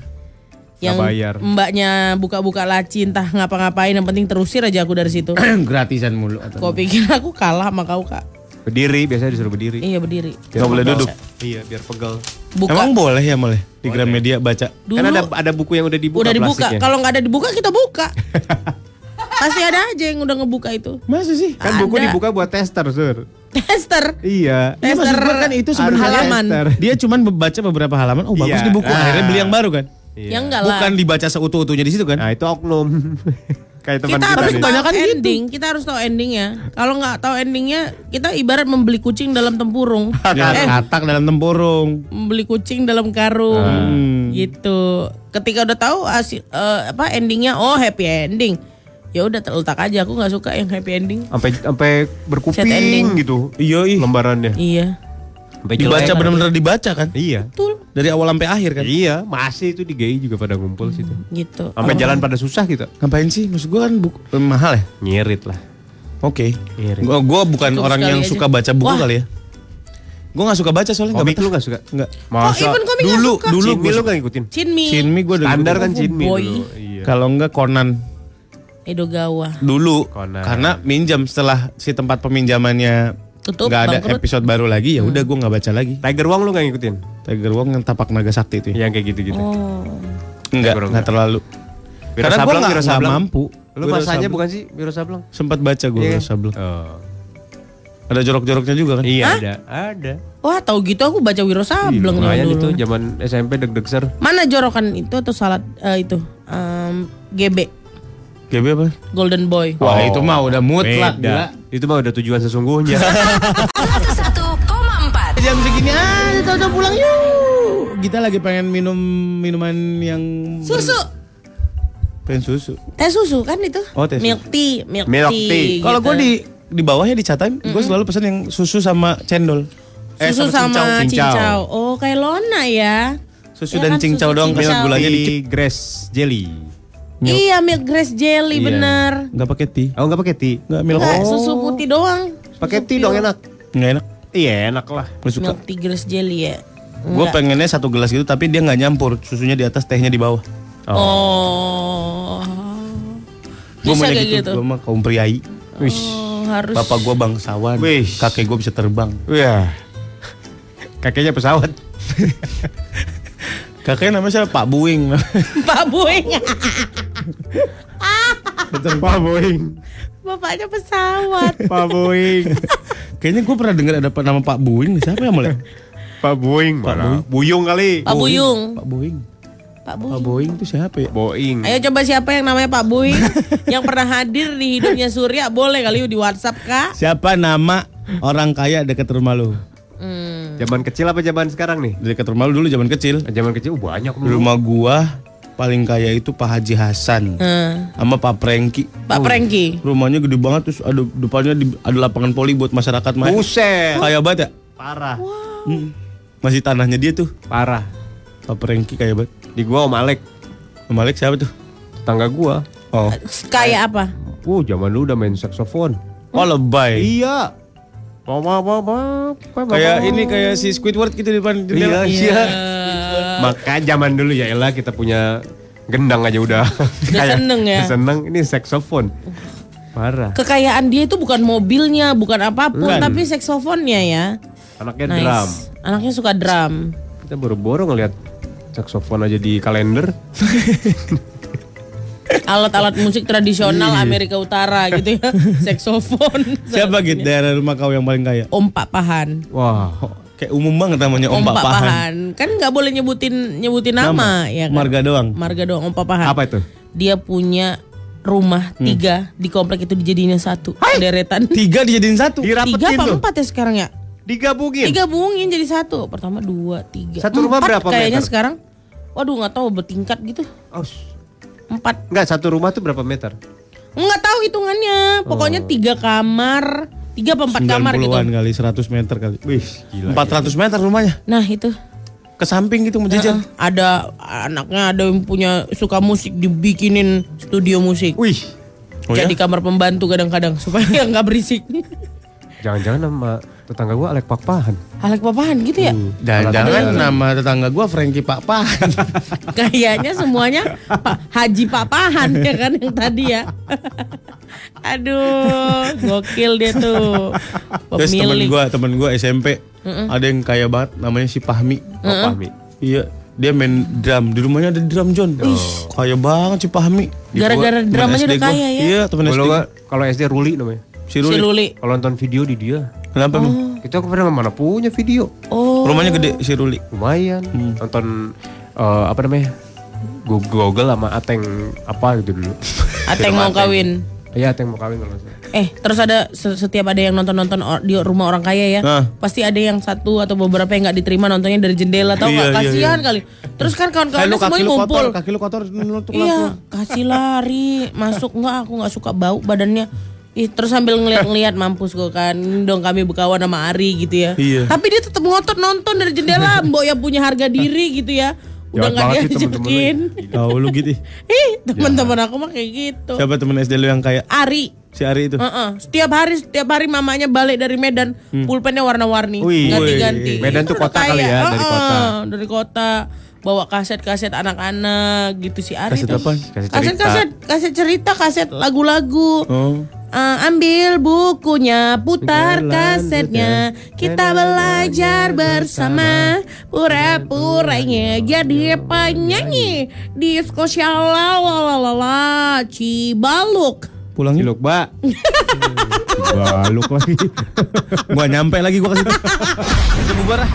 Yang Nggak bayar. mbaknya buka-buka laci entah ngapa-ngapain yang penting terusir aja aku dari situ. Gratisan mulu. Kau pikir aku kalah sama kau kak? Berdiri, biasanya disuruh berdiri. Iya berdiri. Nggak boleh duduk. Iya, biar pegel. Buka. Emang boleh ya boleh di Gramedia baca. Dulu Kan ada ada buku yang udah dibuka udah dibuka. Kalau nggak ada dibuka kita buka. Pasti ada aja yang udah ngebuka itu. Masa sih? Kan buku Ada. dibuka buat tester, Sur. Tester. Iya. Tester gua kan itu sebenarnya halaman. tester. Dia cuman baca beberapa halaman. Oh bagus Iya. di buku. Akhirnya beli yang baru kan? Iya. Ya enggak lah. Bukan dibaca seutuh-utuhnya di situ kan? Nah, itu oknum. Kayak teman kita kita, harus nih. tahu gitu. ending. Kita harus tahu endingnya. Kalau nggak tahu endingnya, kita ibarat membeli kucing dalam tempurung. Ya, eh, katak dalam tempurung. membeli kucing dalam karung. Hmm. Gitu. Ketika udah tahu hasil eh, apa endingnya, oh happy ending. Ya udah letak aja. Aku nggak suka yang happy ending. Sampai sampai berkuping gitu. Iya. Lembarannya. Iya. Sampai Dibaca benar-benar dibaca kan? Iya. Betul. Dari awal sampai akhir kan? Iya, masih itu di GI juga pada ngumpul situ. Gitu. Sampai jalan pada susah kita. Ngapain sih? Maksud gua kan buku, eh, mahal ya? Nyirit lah. Oke. Nyirit. Gua gua bukan Cukup orang yang aja. suka baca buku Wah. kali ya. Gua gak suka baca soalnya Komik betah. lu gak suka? Enggak. Oh, even komik dulu suka. dulu Cinmi gua lu gak ngikutin? Cinmi. Cinmi gua udah Standar gitu. kan Cinmi dulu. Iya. Kalau enggak Conan Edogawa. dulu Conan. karena minjam setelah si tempat peminjamannya Tutup, nggak ada bangkrut. episode baru lagi ya udah gua nggak baca lagi Tiger Wong lu gak ngikutin? Tiger Wong yang tapak naga sakti itu ya Yang kayak gitu-gitu. Oh. enggak Tiger Wong nggak terlalu Wiro karena Sableng, Wiro nggak Sableng. mampu Lu masanya bukan sih Wiro Sableng? sempat baca gue Iya. Wiro Sableng Oh. ada jorok-joroknya juga kan Iya ada, ada. Wah, tahu gitu aku baca Wiro Sableng lumayan dulu. itu zaman SMP deg-deg ser. Mana jorokan itu atau salat eh, itu em, GB GB apa Golden Boy. wah itu mah udah mutlak Beda. gila Itu mah udah tujuan sesungguhnya. 101,4 jam segini ah kita udah pulang yuk kita lagi pengen minum minuman yang Susu. pengen susu Teh susu kan itu? Oh, teh susu. milk tea, milk, Milk tea. tea. kalau gitu. gue di di bawahnya dicatain gue selalu pesan yang susu sama cendol Eh, susu sama, cincau. cincau. Oh, kayak Lona ya. susu Ya dan kan, cincau susu doang cincau. karena gulanya dikit Milky Grass Jelly. Iya, milk grass jelly Iya. bener. nggak pakai tea Oh nggak pakai tea? nggak milk Enggak, susu putih doang. Pakai tea dong enak. nggak enak Iya enak lah. gue suka Milk tea grass jelly ya. Gue pengennya satu gelas gitu tapi dia nggak nyampur susunya di atas tehnya di bawah Oh. Gue kayak gitu. gitu? Gue mah kaum priai. Oh, harus. Bapak gue bangsawan. Wih. Kakek gue bisa terbang. Wah. Kakeknya pesawat. Kakeknya namanya siapa? Pak Buing. Pak Boeing. Pak Boeing. Bapaknya pesawat. Pak Boeing. Kayaknya gue pernah dengar ada nama Pak Buing. Siapa ya mulai? Pak Boeing. Pak Mana? Buyung kali. Pak Buyung. Pak Buing. Pak Pak Buyung. Boing itu siapa ya? Boeing. Ayo coba siapa yang namanya Pak Boeing yang pernah hadir di hidupnya Surya boleh kali yuk di WhatsApp kak. Siapa nama orang kaya dekat rumah lu? Hmm. Zaman kecil apa zaman sekarang nih? Dekat rumah lu dulu zaman kecil. Zaman kecil uh, banyak Di rumah gua paling kaya itu Pak Haji Hasan Hmm. sama Pak Prengki. Pak Prengki. Rumahnya gede banget terus ada depannya di- ada lapangan poli buat masyarakat main. Buset. Kaya banget ya? Parah. Mm. Masih tanahnya dia tuh. Parah. Pak Prengki kaya banget. Di gua Om Alek, Om Alex siapa tuh? tetangga gua. Oh. Kayak apa? Uh, zaman dulu udah main saksofon. Oh lebay. Iya. Bawa bawa bawa. Kayak ini kayak si Squidward gitu di depan jendela. Iya, iya. Maka zaman dulu ya elah kita punya gendang aja udah. Udah seneng ya? Seneng. Ini saksofon. Parah. Kekayaan dia itu bukan mobilnya, bukan apa pun, Bukan. tapi saksofonnya ya. Anaknya Nice. drum. Anaknya suka drum. Kita boro-boro ngeliat saksofon aja di kalender. Alat-alat musik tradisional Amerika Utara gitu ya. Saksofon. Siapa gitu daerah rumah kau yang paling kaya? Om Pak Pahan. Wah. Oh, kayak umum banget namanya Om, Pak Pahan. Kan nggak boleh nyebutin nyebutin nama, ya kan? Marga doang. Marga doang Om Pak Pahan. Apa itu? Dia punya rumah Hmm. tiga di komplek itu dijadinya satu deretan. Tiga dijadiin satu. Tiga Dirapetin apa tuh. empat ya sekarang ya? Digabungin. Digabungin jadi satu. Pertama dua tiga. Satu rumah Empat berapa Kayaknya meter? sekarang. Waduh nggak tahu bertingkat gitu. Oh, Empat. enggak satu rumah tuh berapa meter? Nggak tahu hitungannya. Pokoknya tiga kamar. Tiga apa empat kamar gitu. 90-an kali, 100 meter kali. Wih, gila. 400 meter rumahnya. Nah itu. Ke samping gitu menjajar. Heeh. Ada anaknya ada yang punya suka musik dibikinin studio musik. Wih, Oh ya? Jadi kamar pembantu kadang-kadang supaya nggak berisik. jangan-jangan nama tetangga gua Alek Pakpahan. Halek papahan gitu ya. Jangan-jangan nama tetangga gua Frankie Pak Pahan. Kayaknya semuanya Pak Haji Papahan ya kan yang tadi ya. Aduh, gokil dia tuh. Terus temen Pemilik. gua, temen gua SMP, ada yang kaya banget namanya si Pahmi. Oh, Pahmi. Iya, dia main drum. Di rumahnya ada drum John. Kaya banget si Pahmi. Gara-gara drum aja udah kaya ya? Iya, temen SD. Kalau SD Ruli namanya. Si Si Ruli. Kalau nonton video di dia, Kenapa emang? kita pernah mana punya video. Oh, Rumahnya gede si Ruli. Lumayan. Nonton eh, apa namanya? Google, Google sama Ateng apa gitu dulu. Ateng mau kawin. Iya, Ateng mau kawin kalau. Eh, terus ada se- setiap ada yang nonton-nonton di rumah orang kaya ya, Nah. pasti ada yang satu atau beberapa yang nggak diterima nontonnya dari jendela, tau nggak? Iya, iya, Kasihan kali. Terus kan kaki semuanya lu ngumpul. kotor, kaki lu kotor, Iya, kasih lari, masuk nggak? Aku nggak suka bau badannya. Ih, terus sambil ngeliat-ngeliat mampus gue kan, dong kami berkawan sama Ari gitu ya. Iya. Tapi dia tetap ngotot nonton dari jendela, Mbok yang punya harga diri gitu ya. Udah nggak diajakin. Tahu lu gitu. Ih, teman-teman aku mah kayak gitu. Siapa temen SD lu yang kaya? Ari. Si Ari itu. Heeh. Setiap hari setiap hari mamanya balik dari Medan, pulpennya warna-warni, ganti-ganti. Medan tuh kota kali kaya. ya, dari kota. Dari kota. Bawa kaset-kaset anak-anak gitu si Ari Kaset tuh. apa? Kaset cerita. Kaset-kaset kaset cerita, kaset lagu-lagu. Oh. Eh, ambil bukunya, putar Jalan kasetnya, kita belajar bersama, pura-puranya jadi penyanyi disco shalalalalala Cibaluk. Pulang yuk. Ciluk, Mbak. Baluk lagi. Gua nyampe lagi gua ke situ. Kita bubar ah.